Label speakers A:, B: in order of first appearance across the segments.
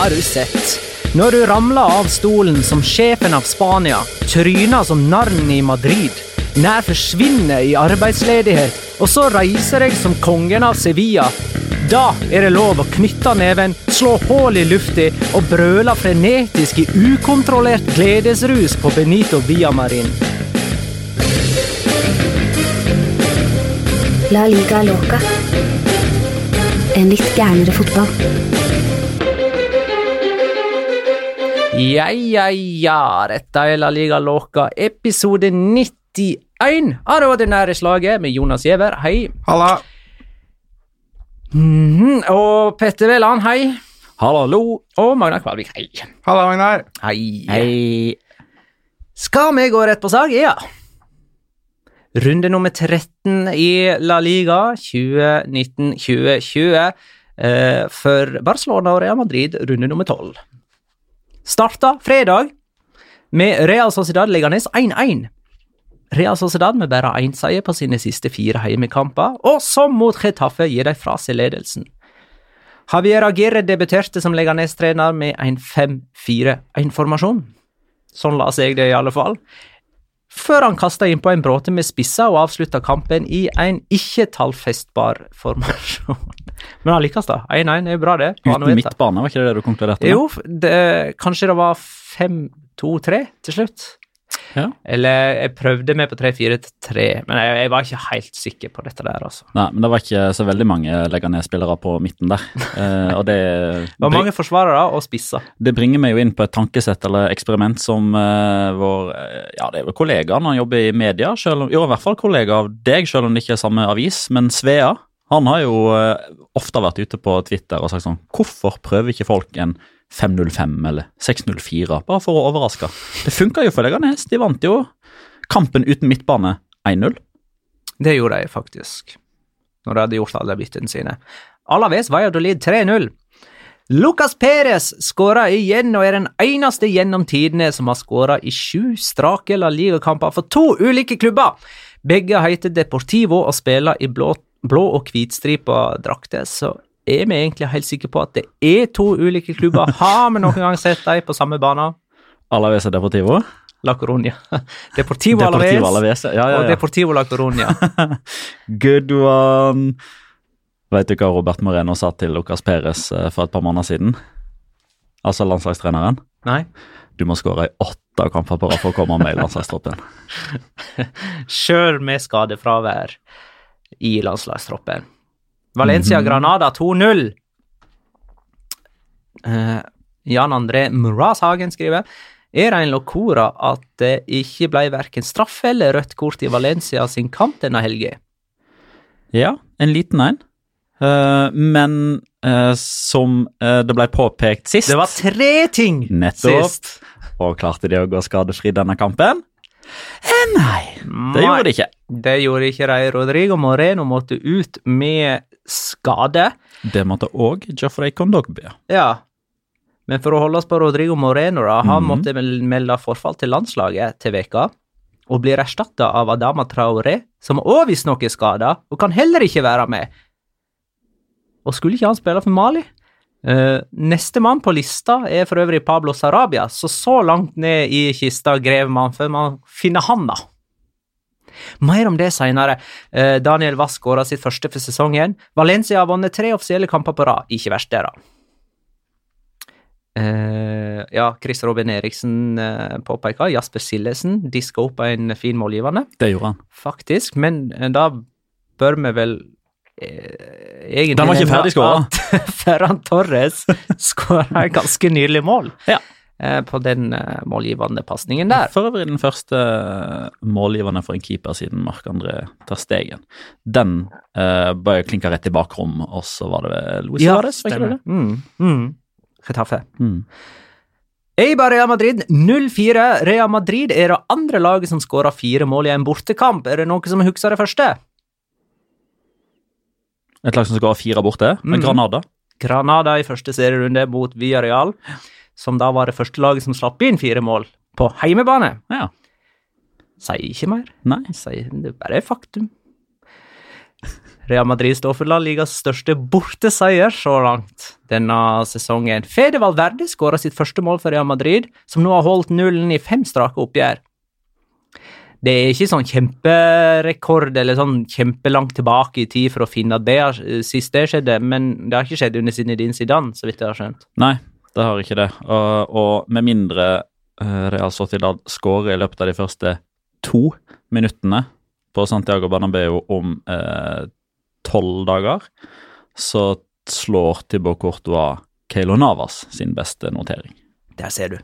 A: Har du sett? Når du ramler av stolen som sjefen av Spania, tryner som narren i Madrid, nær forsvinner i arbeidsledighet, og så reiser deg som kongen av Sevilla, da er det lov å knytte neven, slå hull i lufta og brøle frenetisk i ukontrollert gledesrus på Benito Villamarin.
B: La liga loca. En litt gærnere fotball.
A: Ja, ja, ja, dette er La Liga Loca, episode 91 av det ordinære slaget med Jonas Giæver, hei.
C: Halla!
A: Mhm, Og Petter Veland, hei.
D: Hallo!
A: Og Magnar Kvalvik, hei.
C: Halla, Magnar.
A: Hei. hei. Skal vi gå rett på sak? Ja. Runde nummer 13 i La Liga 2019-2020 eh, for Barcelona og Real Madrid, runde nummer 12. Starta fredag med Real Sociedad Leganes 1-1. Real Sociedad med bare én seier på sine siste fire heimekamper, og som mot Chetaffe gir de fra seg ledelsen. Javier Aguirre debuterte som Leganes-trener med en 5-4-1-formasjon. Sånn la seg det i alle fall. Før han kasta innpå en bråte med spisser og avslutta kampen i en ikke tallfestbar formasjon. Men han lykkes, da. 1-1 er jo bra, det.
D: Uten midtbane, var ikke det det du konkluderte med?
A: Jo, det, kanskje det var 5-2-3 til slutt.
D: Ja.
A: Eller jeg prøvde meg på 3-4-3, men jeg, jeg var ikke helt sikker på dette der, altså.
D: Nei, men det var ikke så veldig mange legger ned-spillere på midten der. Eh, og det,
A: Det var mange forsvarere og spisser.
D: det bringer meg jo inn på et tankesett eller eksperiment som eh, vår eh, Ja, det er vel kollega når han jobber i media, selv om, jo, i hvert fall kollega av deg, selv om det ikke er samme avis, men Svea. Han har jo eh, ofte vært ute på Twitter og sagt sånn Hvorfor prøver ikke folk en 505 eller 604, bare for å overraske? Det funka jo for Leganes. De vant jo kampen uten midtbane 1-0.
A: Det gjorde de faktisk, når de hadde gjort alle byttene sine. Alaves Valladolid 3-0. Lucas Perez skåra igjen og er den eneste gjennom tidene som har skåra i sju strake La Liga-kamper for to ulike klubber. Begge heter Deportivo og spiller i blå, blå og hvitstripa drakter, så er vi egentlig helt sikre på at det er to ulike klubber. Har vi noen gang sett dem på samme bane?
D: Alaves og Deportivo.
A: La Coruña. Deportivo,
D: Deportivo
A: Alaves,
D: ja, Ja, ja,
A: og. Deportivo La Coruña.
D: Good one. Vet du hva Robert Moreno sa til Lucas Perez eh, for et par måneder siden? Altså landslagstreneren.
A: Nei?
D: Du må skåre i åtte kamper på rad for å komme med i landslagstroppen.
A: Sjøl med skadefravær i landslagstroppen. Valencia-Granada 2-0. Uh, Jan André Mrazhagen skriver er det en locora at det ikke ble verken straff eller rødt kort i Valencia sin kamp denne helga.
D: Ja, en liten en. Uh, men uh, som eh, det ble påpekt sist
A: Det var tre ting
D: Nettopp.
A: sist.
D: Og klarte de å gå skadefri denne kampen? Eh, nei, det gjorde de ikke.
A: Det gjorde ikke de. Rodrigo Moreno måtte ut med skade.
D: Det måtte òg Jafrey Kondogbia.
A: Ja. Men for å holde oss på Rodrigo Moreno, da, han
D: mm.
A: måtte melde forfall til landslaget til veka, og blir erstatta av Adama Traore, som òg visstnok er skada, og kan heller ikke være med. Og skulle ikke han spille for Mali? Uh, Nestemann på lista er for øvrig Pablo Sarabia, så så langt ned i kista grev man før man finner han, da. Mer om det senere. Uh, Daniel Wass skåra sitt første for sesongen. Valencia har vunnet tre offisielle kamper på rad. Ikke verst, det, da. Uh, ja, Chris Robin Eriksen uh, påpeker Jasper Sillesen diska opp en fin målgivende,
D: Det gjorde han.
A: faktisk. Men eh, da bør vi vel eh, egentlig
D: Den var ikke ferdig skåret.
A: Ferran Torres skåra et ganske nydelig mål
D: Ja.
A: eh, på den eh, målgivende pasningen der.
D: For øvrig den første målgivende for en keeper siden Marc-André tar Stegen. Den uh, bare klinka rett i bakrom, og så var det Luis Suárez, var ikke det?
A: Mm, mm. Getafe.
D: Mm.
A: Eibar Real Madrid 0-4. Real Madrid er det andre laget som skåra fire mål i en bortekamp. Er det noe som husker det første?
D: Et lag som skal ha fire borte, med
A: Mm.
D: Granada.
A: Granada i første serierunde mot Villarreal, som da var det første laget som slapp inn fire mål på heimebane.
D: Ja.
A: Sier ikke mer.
D: Nei.
A: Sier, det er bare faktum. Real Madrid står for La Ligas største borteseier så langt denne sesongen. Fede Valverde skåra sitt første mål for Real Madrid, som nå har holdt nullen i fem strake oppgjør. Det er ikke sånn kjemperekord eller sånn kjempelangt tilbake i tid for å finne at det har, sist det skjedde, men det har ikke skjedd under Zinedine Zidane, så vidt jeg har skjønt.
D: Nei, det har ikke det. Og, og med mindre uh, Real Sociedad skårer i løpet av de første to minuttene på Santiago Banabeo om eh, tolv dager, så slår Tibor Courtois Keilo Navas sin beste notering.
A: Der ser du.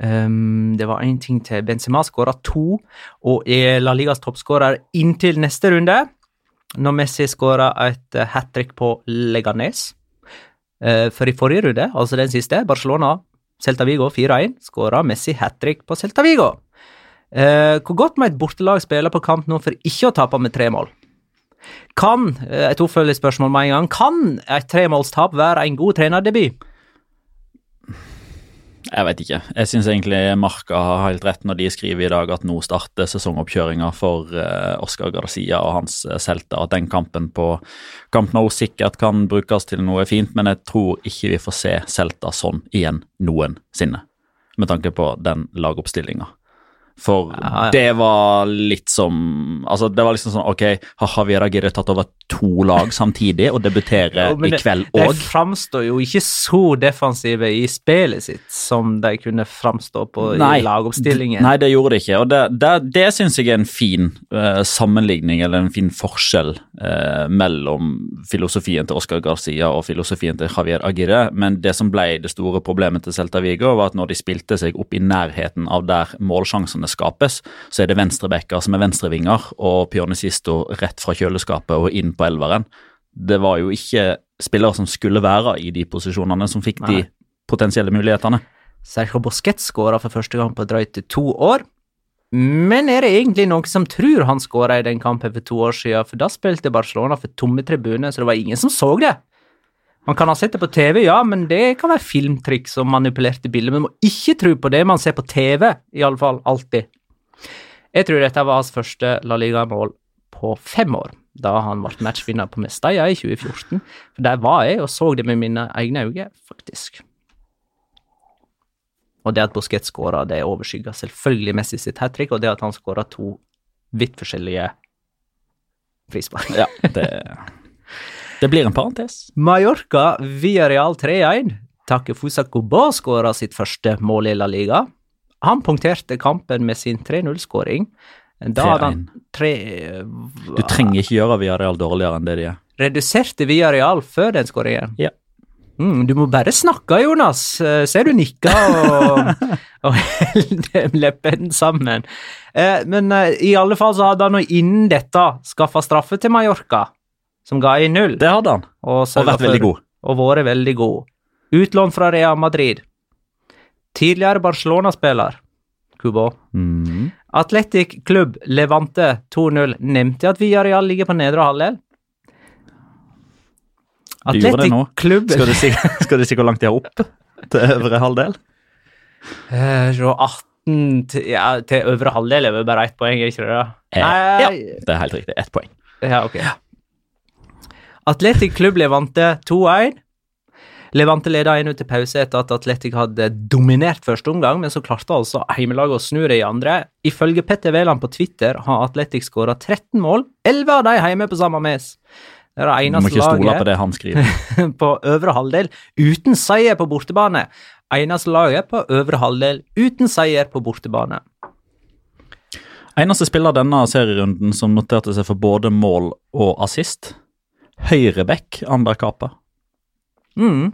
A: Ehm, det var én ting til. Benzema skåra to, og er La Ligas toppskårer inntil neste runde. Når Messi skåra et hat trick på Leganes. Uh, for i forrige runde, altså den siste, Barcelona, Celta Vigo 4-1, skåra Messi hat trick på Celta Vigo. Uh, hvor godt må et bortelag spille på kamp nå for ikke å tape med tre mål? Kan et et oppfølgingsspørsmål med en gang, kan et tremålstap være en god trenerdebut?
D: Jeg vet ikke. Jeg syns egentlig Marka har helt rett når de skriver i dag at nå starter sesongoppkjøringa for uh, Oscar Garcia og hans uh, Celta. At den kampen på Camp Nou sikkert kan brukes til noe fint, men jeg tror ikke vi får se Celta sånn igjen noensinne. Med tanke på den lagoppstillinga. For
A: Ja, ja.
D: det var litt som Altså, det var liksom sånn Ok, har Javier Aguirre tatt over to lag samtidig og debuterer
A: Jo,
D: i
A: kveld
D: kveld
A: De
D: òg?
A: framstår jo ikke så defensive i spillet sitt som de kunne framstå på
D: Nei,
A: i lagoppstillingen.
D: Nei, det gjorde det ikke. Og det, det, det syns jeg er en fin uh, sammenligning, eller en fin forskjell uh, mellom filosofien til Oscar Garcia og filosofien til Javier Aguirre. Men det som ble det store problemet til Celta Vigo, var at når de spilte seg opp i nærheten av der målsjansene skapes, så er det venstrebacker som er venstrevinger, og Pionicisto rett fra kjøleskapet og inn på elveren. Det var jo ikke spillere som skulle være i de posisjonene, som fikk de potensielle mulighetene.
A: Sergio Bosquet skåra for første gang på drøyt to år. Men er det egentlig noen som tror han skåra i den kampen for to år siden? For da spilte Barcelona for tomme tribuner, så det var ingen som så det. Man kan ha sett det på TV, ja, men det kan være filmtriks og manipulerte bilder. Men man må ikke tro på det man ser på TV, iallfall alltid. Jeg tror dette var hans første La Liga-mål på fem år, da han ble matchvinner på Mestalla i 2014. For der var jeg og så det med mine egne øyne, faktisk. Og det at Busquet skåra, det overskygga selvfølgelig Messi sitt hat trick, og det at han skåra to vidt forskjellige frispark.
D: Ja, det, det blir en parentes.
A: Mallorca via Real 3-1. Takefusa Kubo skåra sitt første mål i La Liga. Han punkterte kampen med sin 3-0-skåring. Da hadde han tre
D: Du trenger ikke gjøre Viareal dårligere enn det de er.
A: Reduserte Viareal før den skåringen.
D: Ja.
A: Mm, du må bare snakke, Jonas. Eh, Ser du nikker og, og holder leppene sammen. Eh, men eh, i alle fall så hadde han innen dette skaffa straffe til Mallorca, som ga i null.
D: Det hadde han,
A: Og,
D: og vært veldig god.
A: Og vært veldig god. Utlån fra Real Madrid. Tidligere Barcelona-spiller, Kubo.
D: Mm.
A: Atletic Klubb Levante 2-0 nevnte at Villarreal ligger på nedre halvdel.
D: Atletic.
A: Klubb
D: Skal du si, skal du si hvor langt de er opp til øvre halvdel?
A: Eh, Fra 18 til, ja, til øvre halvdel er vel bare ett poeng, er ikke det?
D: Eh,
A: Nei,
D: ja, det er helt riktig. Ett poeng.
A: Ja, ok. Atletic Klubb Levante 2-1. Levante leda 1 til pause etter at Atletic hadde dominert første omgang, men så klarte altså heimelaget å snu det i andre. Ifølge Petter Wæland på Twitter har Atletic skåra 13 mål, 11 av de hjemme på samme mes. Det er det eneste laget
D: på det han skriver.
A: på øvre halvdel uten seier på bortebane. Eneste laget på øvre halvdel uten seier på bortebane.
D: Eneste spiller denne serierunden som noterte seg for både mål og assist. Høyrebekk Ander Kapa.
A: Mm.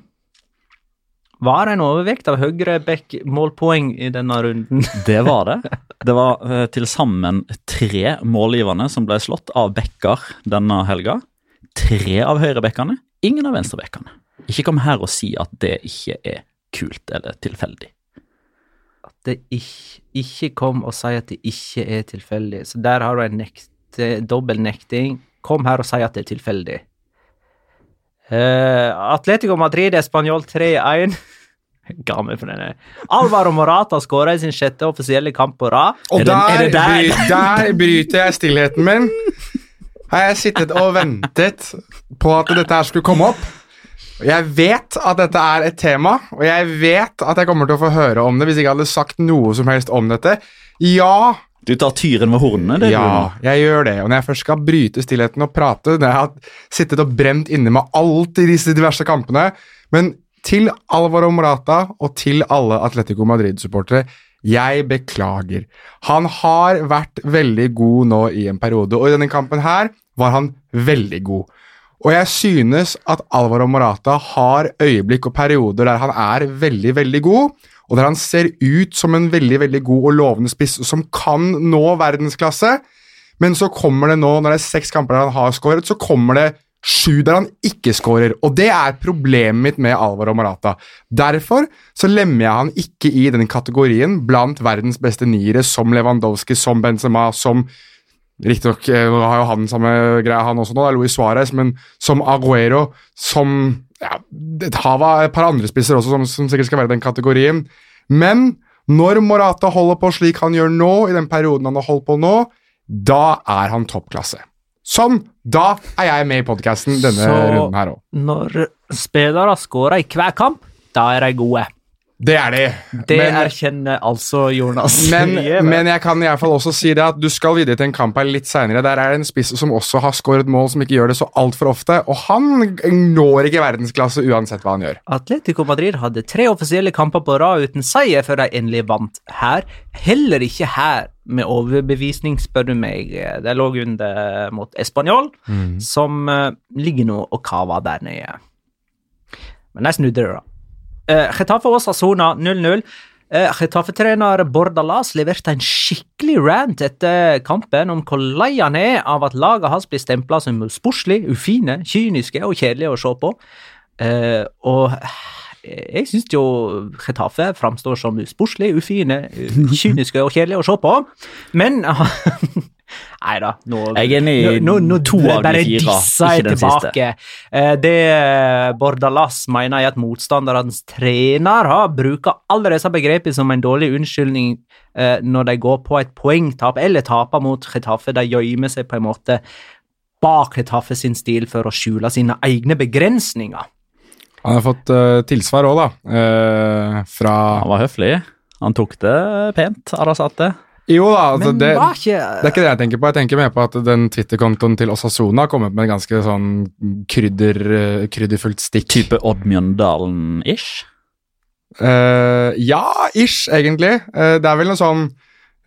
A: Var det en overvekt av høyre back målpoeng i denne runden?
D: Det var det. Det var uh, til sammen tre målgivende som ble slått av backer denne helga. Tre av høyrebackene, ingen av venstrebackene. Ikke kom her og si at det ikke er kult eller tilfeldig.
A: At det ikke, ikke kom og si at det ikke er tilfeldig. Så der har du en nekt, dobbel nekting. Kom her og si at det er tilfeldig. Uh, Atletico Madrid Español 3-1. Ga meg for denne. Alvaro Morata skåra i sin sjette offisielle kamp på rad.
E: Og
A: Er er
E: der,
A: den, der?
E: bry- der bryter jeg stillheten min. Har jeg sittet og ventet på at dette her skulle komme opp. Jeg vet at dette er et tema, og jeg vet at jeg kommer til å få høre om det hvis jeg ikke hadde sagt noe som helst om dette. Ja,
D: Du tar tyren ved hornene, det
E: ja,
D: du
E: jeg gjør det. Og når jeg først skal bryte stillheten og prate Når jeg har sittet og brent inne med alt i disse diverse kampene Men til Alvaro Morata og til alle Atletico Madrid-supportere jeg beklager. Han har vært veldig god nå i en periode, og i denne kampen her var han veldig god. Og jeg synes at Alvaro Morata har øyeblikk og perioder der han er veldig, veldig god, og der han ser ut som en veldig, veldig god og lovende spiss som kan nå verdensklasse. Men så kommer det nå, når det er seks kamper der han har skåret, så kommer det sju der han ikke skårer. Og det er problemet mitt med Alvaro Marata. Derfor så lemmer jeg han ikke i den kategorien blant verdens beste niere, som Lewandowski, som Benzema, som Riktignok eh, har jo han samme greia, han også nå, det er Luis Suárez, men som Aguero, som ja, et hav av et par andre spisser også, som, som sikkert skal være i den kategorien. Men når Morata holder på slik han gjør nå, i den perioden han har holdt på nå, da er han toppklasse. Sånn! Da er jeg med i podkasten denne
A: Så-
E: runden her òg.
A: Når spillere skårer i hver kamp, da er de gode.
E: Det er de.
A: Det
E: Men-
A: erkjenner altså Jonas.
E: Men, men jeg kan i hvert fall også si det at du skal videre til en kamp her litt seinere. Der er det en spiss som også har skåret mål, som ikke gjør det så altfor ofte. Og han når ikke verdensklasse uansett hva han gjør.
A: Atletico Madrid hadde tre offisielle kamper på rad uten seier før de endelig vant her. Heller ikke her med overbevisning, spør du meg. De lå under mot Español, som eh, ligger nå og kaver der nede. Men de snudde det, da. Uh, Getafe og Sassona 0-0. Uh, Getafe-trener Bordalas leverte en skikkelig rant etter kampen om hvor lei han er av at laget hans blir stempla som sportslig, ufine, kyniske og kjedelige å se på. Uh, og jeg syns jo Getafe framstår som sportslig, ufine, kyniske og kjedelige å se på. Men Nei da, nå,
D: Jeg er enig i
A: nå, nå,
D: to av de
A: bare
D: fire,
A: jeg
D: ikke den
A: tilbake. Eh, Det Bordalas mener er at motstanderens har bruker alle disse begrepene som en dårlig unnskyldning eh, når de går på et poengtap eller taper mot Getafe. De gjemmer seg på en måte bak Getafe sin stil for å skjule sine egne begrensninger.
E: Han har fått uh, tilsvar òg, da. Uh, fra
D: Han var høflig. Han tok det pent, Arasate.
E: Jo da, altså, det,
A: ikke
E: det er ikke det jeg tenker på. Jeg tenker mer på at den Twitter-kontoen til Osasona har kommet med en ganske sånn krydder, eh, krydderfullt stikk.
D: Type Odd Mjøndalen-ish.
E: Uh, ja, ish, egentlig. Uh, det er vel noe sånn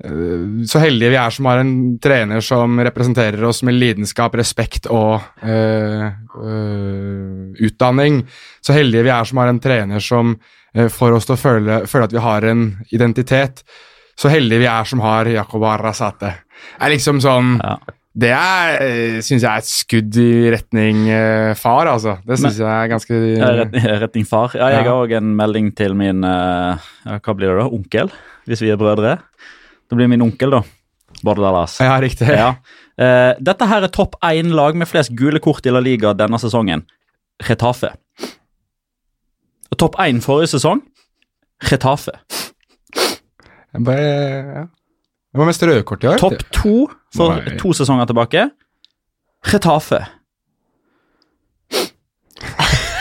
E: eh, Så heldige vi er som har en trener som representerer oss med lidenskap, respekt og eh, eh, utdanning. Så heldige vi er som har en trener som eh, får oss til å føle, føle at vi har en identitet. Så heldige vi er som har Jakob Arrazate. Er liksom sånn
D: Ja.
E: Det uh, syns jeg er et skudd i retning eh, far, altså. Det syns jeg er ganske
D: Ja, retning, retning far. Ja, jeg har òg en melding til min uh, Hva blir det da? Onkel? Hvis vi er brødre. Det blir min onkel, da. Bordalas.
E: Ja, riktig.
D: Ja. Uh, dette her er topp én-lag med flest gule kort i La Liga denne sesongen. Retafe. Topp én forrige sesong Retafe.
E: Jeg bare, ja. Det var mest rødkort i år.
D: Topp to for
E: Nei.
D: to sesonger tilbake. Retafe.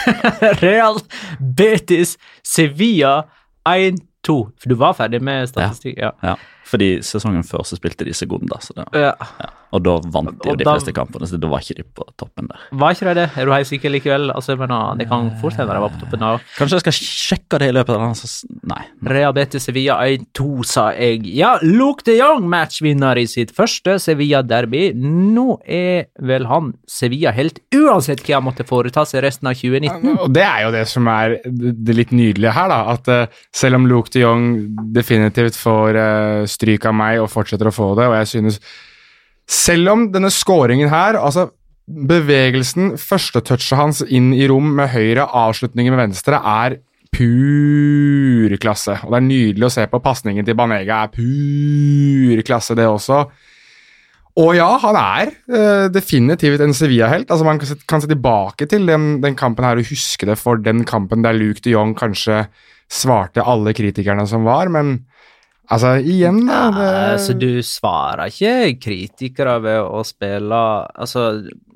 A: Real Betis Sevilla 1-2. For du var ferdig med statistikk? Ja.
D: Ja, fordi sesongen før så spilte de Segunda, så det,
A: ja.
D: ja. Og da vant de jo de
A: da-
D: fleste kampene, så da var ikke de på toppen der.
A: Var ikke det det? Er du helt sikker likevel? Altså, jeg mener, det kan fort hende de var på toppen da.
D: Kanskje jeg skal sjekke det i løpet av den så, Nei.
A: Real Betis Sevilla 1-2, sa jeg. Ja, Luke de Jong matchvinner i sitt første Sevilla-derby. Nå er vel han Sevilla helt uansett hva han måtte foreta seg resten av 2019.
E: Og det er jo det som er det det litt nydelige her, da. At eh, selv om Luke de Jong definitivt får eh, stryk av meg og fortsetter å få det, og jeg synes Selv om denne scoringen her, altså bevegelsen, første touchet hans inn i rom med høyre, avslutningen med venstre, er pur klasse. Og det er nydelig å se på. Pasningen til Banega er pur klasse, det også. Og ja, han er uh, definitivt en Sevilla-helt. Altså Man kan se, kan se tilbake til den, den kampen her og huske det for den kampen der Luke de Jong kanskje svarte alle kritikerne som var, men altså, igjen da, det,
A: Altså, du svarer ikke kritikere ved å spille Altså,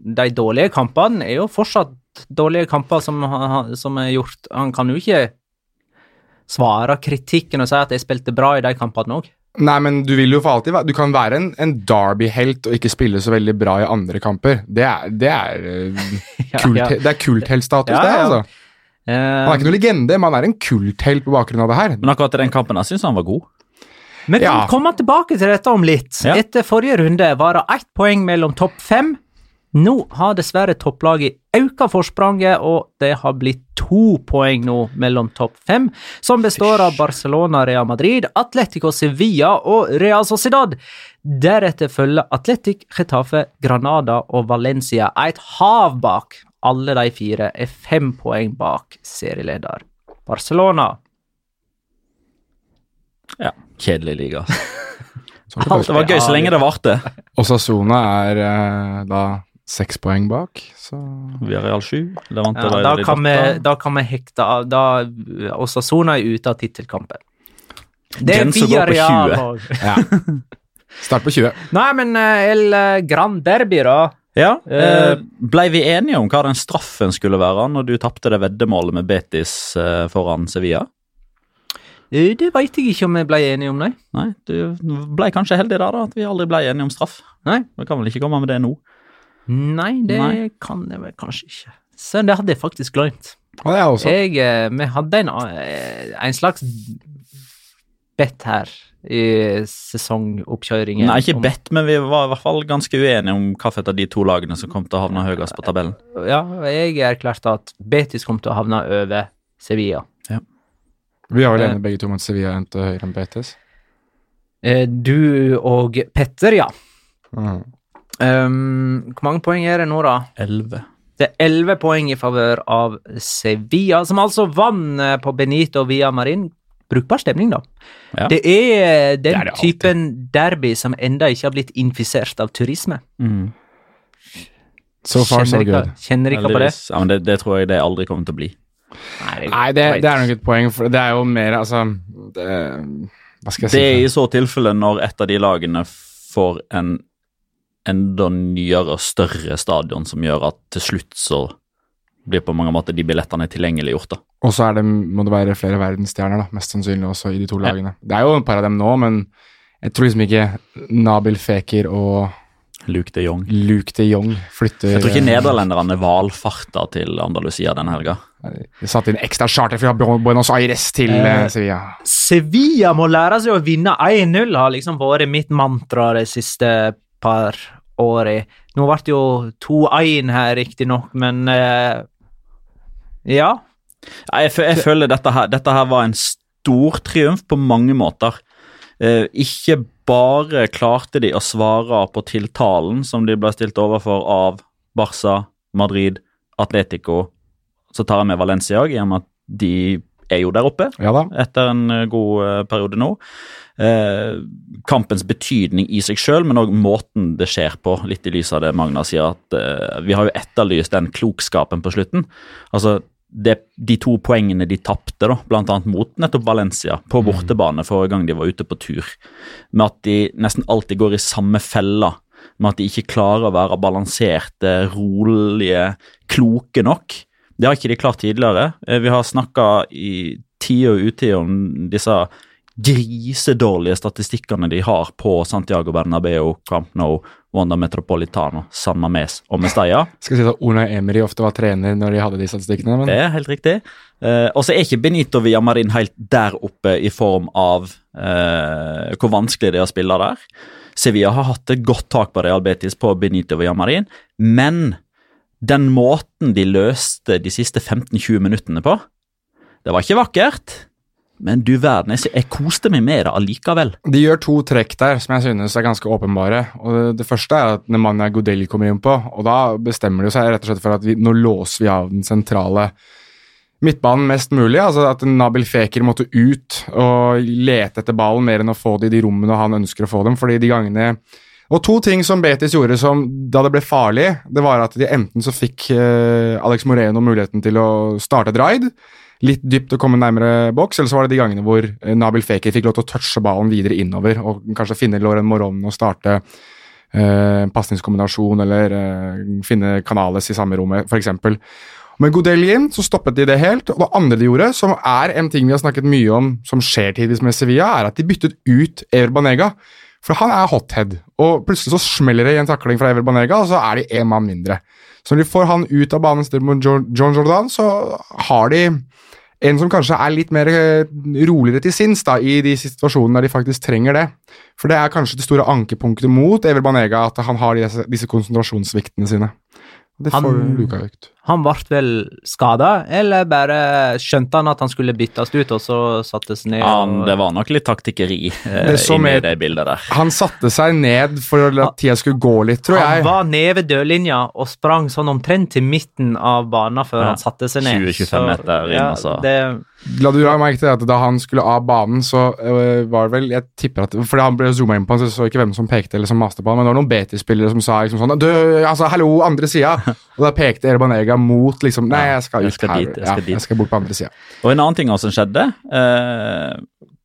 A: de dårlige kampene er jo fortsatt dårlige kamper som, som er gjort. Han kan jo ikke svare kritikken og si at jeg spilte bra i de kampene òg.
E: Nei, men du vil jo for alltid være Du kan være en, en Derby-helt og ikke spille så veldig bra i andre kamper. Det er, det er, eh, kult,
A: ja.
E: det er kultheltstatus,
A: Ja,
E: det.
A: ja.
E: altså. Han er ikke noe legende, men han er en kulthelt på bakgrunn av det her.
D: Men akkurat i den kampen jeg syns han var god.
A: Vi kan
E: Ja.
A: komme tilbake til dette om litt.
D: Ja.
A: Etter forrige runde var det ett poeng mellom topp fem. Nå har dessverre topplaget økt forspranget, og det har blitt to poeng nå mellom topp fem, som består av Barcelona, Real Madrid, Atletico Sevilla og Real Sociedad. Deretter følger Atletic, Getafe, Granada og Valencia et hav bak. Alle de fire er fem poeng bak serieleder. Barcelona
D: Ja, Kjedelig liga.
E: Sånn
A: Alt
D: Det var gøy så lenge det varte.
E: Og Sasona er eh, da seks poeng bak, så
D: Vi har Real sju.
A: Ja, da, kan vi, da kan vi hekte av da Osasona er ute av tittelkampen. Det er
D: på 20.
E: ja. Start på 20.
A: Nei, men eh, El Grand Derby, da.
D: Ja,
A: Eh,
D: eh, Blei vi enige om hva den straffen skulle være når du tapte det veddemålet med Betis eh, foran Sevilla?
A: Eh, Det veit jeg ikke om vi ble enige om, nei.
D: Nei, du ble kanskje heldig der, da, at vi aldri ble enige om straff.
A: Nei.
D: Vi kan vel ikke komme med det nå.
A: Nei, det
D: Nei.
A: kan jeg vel kanskje ikke. Så det hadde jeg faktisk glemt.
E: Og det er også.
A: Jeg, eh, vi hadde en, eh, en slags bet her i sesongoppkjøringen.
D: Nei, ikke bedt, men vi var i hvert fall ganske uenige om hvilket av de to lagene som kom til å havne høyest på tabellen.
A: Ja, jeg erklærte at Betis kom til å havne over Sevilla.
E: Vi har vel
A: Eh.
E: enige begge to om at Sevilla endte høyere enn Betis.
A: Eh, Du og Petter, ja.
E: Mm.
A: Um, hvor mange poeng er det nå, da?
D: Elleve.
A: Det er elleve poeng i favør av Sevilla, som altså vant eh, på Benito via Marin. Brukbar stemning, da.
D: Ja.
A: Det er den
E: Det er det
A: typen derby som enda ikke har blitt infisert av turisme.
D: Mm.
E: So far, so
A: Kjenner
E: good.
A: dere- Kjenner ikke på det?
D: Ja, men det, det tror jeg det aldri kommer til å bli.
E: Nei, det, det er nok et poeng, for det er jo mer altså det, Hva skal jeg si?
D: Det er i så tilfelle når et av de lagene får en enda nyere og større stadion som gjør at til slutt så blir på mange måter de billettene tilgjengeliggjort.
E: Og så må det være flere verdensstjerner, da, mest sannsynlig også i de to
D: Ja.
E: lagene. Det er jo et par av dem nå, men jeg tror liksom ikke Nabil Fekir og
D: Luke de Jong.
E: Luke de Jong flytter
D: Jeg tror ikke nederlenderne valfarta til Andalusia den helga.
E: De satte inn ekstra charter fra Buenos Aires til eh, Sevilla.
A: Sevilla må lære seg å vinne 1-0, har liksom vært mitt mantra de siste par åra. Nå ble det jo 2-1 her, riktignok, men eh, ja.
D: Ja, jeg, jeg føler dette her, dette her var en stor triumf på mange måter. Eh, ikke bare klarte de å svare på tiltalen som de ble stilt overfor av Barca, Madrid, Atletico. Så tar jeg med Valencia òg, i og med at de er jo der oppe
E: Ja
D: etter en eh, god eh, periode nå. Eh, kampens betydning i seg sjøl, men òg måten det skjer på. Litt i lys av det Magna sier, at eh, vi har jo etterlyst den klokskapen på slutten. Altså, det, De to poengene de tapte, bl.a. mot nettopp Valencia, på bortebane forrige gang de var ute på tur, med at de nesten alltid går i samme fella, med at de ikke klarer å være balanserte, rolige, kloke nok. Det har ikke de klart tidligere. Eh, Vi har snakka i tide og utide om disse grisedårlige statistikkene de har på Santiago Bernabeu, Camp Nou, Wanda Metropolitano, San Mames og Mestalla.
E: Skal si at Una Emery ofte var trener når de hadde de statistikkene, men
D: Det er helt riktig. Eh, og så er ikke Benito Villamarin helt der oppe i form av eh, hvor vanskelig det er å spille der. Sevilla har hatt et godt tak på Real Betis på Benito Villamarin, men den måten de løste de siste 15-20 minuttene på, det var ikke vakkert. Men du verden, jeg, jeg koste meg med det allikevel.
E: de gjør to trekk der som jeg synes er ganske åpenbare. Og Det, det første er at Nemanja Godelli kommer inn på, og da bestemmer de seg rett og slett for at vi, nå låser vi av den sentrale midtbanen mest mulig. altså At Nabil Feker måtte ut og lete etter ballen mer enn å få det i de rommene han ønsker å få dem. fordi de gangene og to ting som Betis gjorde som da det ble farlig, det var at de enten så fikk eh, Alex Moreno muligheten til å starte et raid, litt dypt og komme nærmere boks, eller så var det de gangene hvor eh, Nabil Feker fikk lov til å touche ballen videre innover og kanskje finne Loren Moron og starte eh, pasningskombinasjon eller eh, finne Canales i samme rommet, f.eks. Med Godelli inn så stoppet de det helt. Og det andre de gjorde, som er en ting vi har snakket mye om som skjer tidvis med Sevilla, er at de byttet ut Ever Banega. For han er hothead, og plutselig så smeller det i en takling fra Ever Banega, og så er de én mann mindre. Så når de får han ut av banen John Jordan, så har de en som kanskje er litt mer eh, roligere til sinns da, i de situasjonene der de faktisk trenger det. For det er kanskje det store ankepunktet mot Ever Banega, at han har disse, disse konsentrasjonssviktene sine. Det får Han- Luka ut.
A: Han ble vel skada, eller bare skjønte han at han skulle byttes ut, og så satte seg ned?
D: Ja,
A: og-
D: det var nok litt taktikkeri eh, inni
E: er-
D: det bildet der.
E: Han satte seg ned for at tida skulle gå litt, tror
A: Han
E: jeg.
A: var nede ved dødlinja og sprang sånn omtrent til midten av banen før
D: Ja,
A: han satte seg ned.
D: 20-25 meter inn,
A: ja,
D: altså.
A: Det,
E: La du ha merke til at da han skulle av banen, så øh, var det vel Jeg tipper at Fordi han ble zooma inn på han, så jeg så ikke hvem som pekte eller som maste på han, men det var noen Betis-spillere som sa liksom sånn Du, altså, hallo, andre sida! Og da pekte Erbanega mot liksom Nei, jeg skal
D: jeg
E: ut
D: skal
E: her.
D: dit, jeg skal
E: ja, jeg skal bort på andre sida.
D: Og en annen ting også som skjedde, eh,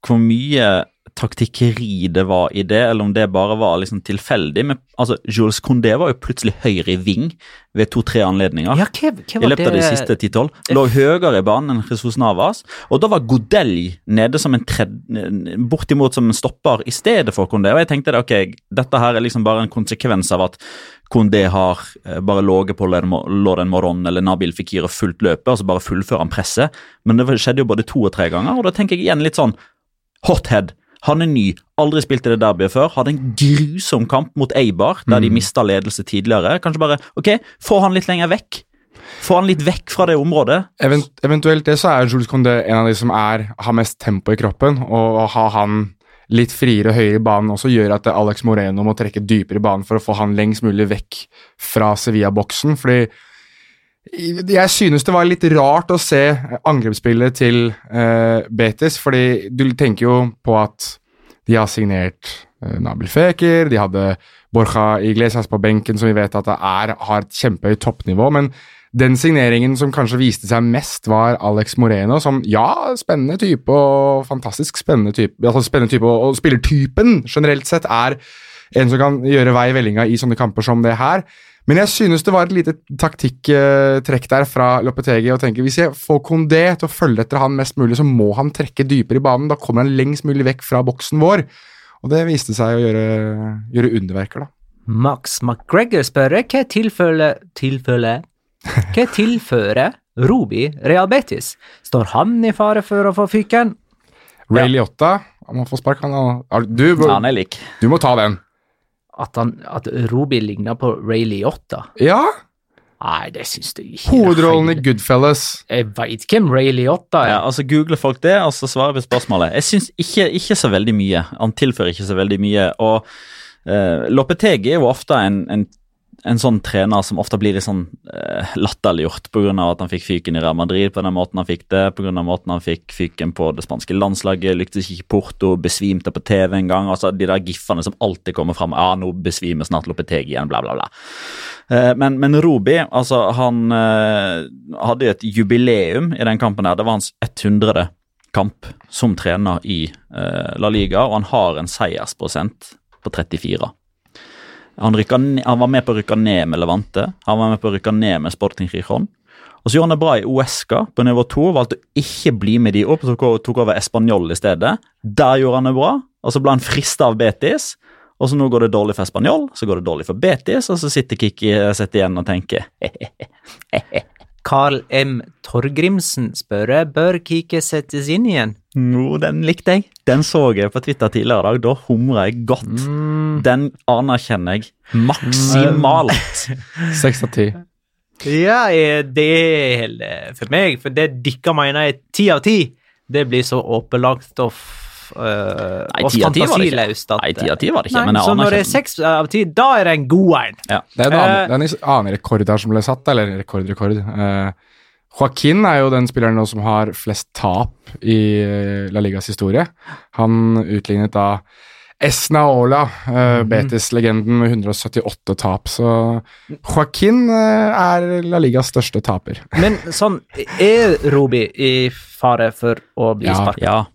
D: hvor mye taktikkeri det var i det, eller om det bare var liksom tilfeldig. Men altså, Jules Condé var jo plutselig høyre i ving ved to-tre anledninger.
A: ja, hva, hva
D: I
A: var
D: løpet av de siste 10-12. Lå høyere i banen enn Jesus Navas. Og da var Godelj nede som en tredje, bortimot som en stopper i stedet for Condé. Og jeg tenkte det, ok, dette her er liksom bare en konsekvens av at Condé har eh, bare ligget på Lorden Moron eller Nabil Fikir og fulgt løpet, altså bare fullfører han presset. Men det skjedde jo både to og tre ganger, og da tenker jeg igjen litt sånn hothead. Han er ny, aldri spilt i det derbyet før. Hadde en grusom kamp mot Eibar, der de mista ledelse tidligere. Kanskje bare ok, få han litt lenger vekk. Få han litt vekk fra det området.
E: Event, eventuelt det så er Jules Condé en av de som er, har mest tempo i kroppen, og å ha han litt friere høyere i banen også gjør at Alex Moreno må trekke dypere i banen for å få han lengst mulig vekk fra Sevilla-boksen. fordi jeg synes det var litt rart å se angrepsspillet til eh, Betis, fordi du tenker jo på at de har signert eh, Nabil Feker, de hadde Borja Iglesias på benken, som vi vet at det er, har et kjempehøyt toppnivå, men den signeringen som kanskje viste seg mest, var Alex Moreno, som ja, spennende type og fantastisk spennende type, altså spennende type, og, og spillertypen generelt sett er en som kan gjøre vei i vellinga i sånne kamper som det her. Men jeg synes det var et lite taktikktrekk der fra Lopetegi og tenker hvis jeg får Kondé til å følge etter han mest mulig, så må han trekke dypere i banen. Da kommer han lengst mulig vekk fra boksen vår. Og det viste seg å gjøre, gjøre underverker, da.
A: Max McGregor spør hva tilføler Tilføler Hva tilfører Ruby Real Betis? Står han i fare for å få fyken?
E: Ray Liotta, han må få spark. Han, du,
D: han er lik.
E: du må ta den.
A: At, han, at Ruby ligner på Ray Liotta?
E: Ja,
A: Nei, det syns jeg ikke.
E: hovedrollen i Goodfellas.
A: Jeg veit hvem Ray Liotta er.
D: Ja, altså Googler folk det, og så svarer vi på spørsmålet. Jeg syns ikke, ikke så veldig mye. Han tilfører ikke så veldig mye. Og uh, Lopetegi er jo ofte en, en, en sånn trener som ofte blir litt sånn eh, latterliggjort pga. at han fikk fyken i Real Madrid på den måten han fikk det, pga. måten han fikk fyken på det spanske landslaget, lyktes ikke i Porto, besvimte på TV en gang. altså De der giffene som alltid kommer fram. Ja, nå besvimer snart Lopetegi igjen, bla, bla, bla. Eh, Men, men Robi, altså han eh, hadde et jubileum i den kampen. her. Det var hans 100. kamp som trener i eh, La Liga, og han har en seiersprosent på 34. Han, rykka han var med på å rykke ned med Levante, han var med på å rykke ned med Sporting Rijon. Og så gjorde han det bra i Uesca på nivå 2, valgte å ikke bli med de opp, og tok tok over Español i stedet. Der gjorde han det bra, og så ble han frista av Betis. Og så nå går det dårlig for Español, så går det dårlig for Betis, og så sitter Kikki sitter igjen og tenker
A: Carl M. Torgrimsen spør bør Kiki settes inn igjen.
D: Jo, den likte jeg. Den så jeg på Twitter tidligere i dag. Da humra jeg godt. Den anerkjenner jeg maksimalt.
E: Seks av ti.
A: Ja, eh, det er for meg, for det dere mener er ti av ti, det blir så åpenlagt og, øh,
D: Nei,
A: ti
D: 10 av 10 var det ikke. Nei, 10 av 10 var det ikke,
A: Nei,
D: men jeg
A: Så når det er seks av ti, da er det en god en.
D: Ja.
E: Det er en annen,
A: Eh,
E: en annen rekord her som ble satt, eller rekord, rekord. Uh, Joaquin er jo den spilleren nå som har flest tap i eh, La Ligas historie. Han utlignet da Esnaola, uh, Betis-legenden med 178 tap. Så Joaquin eh, er La Ligas største taper.
A: Men sånn, er Robi i fare for å bli
E: Ja.
A: sparket?
D: Ja.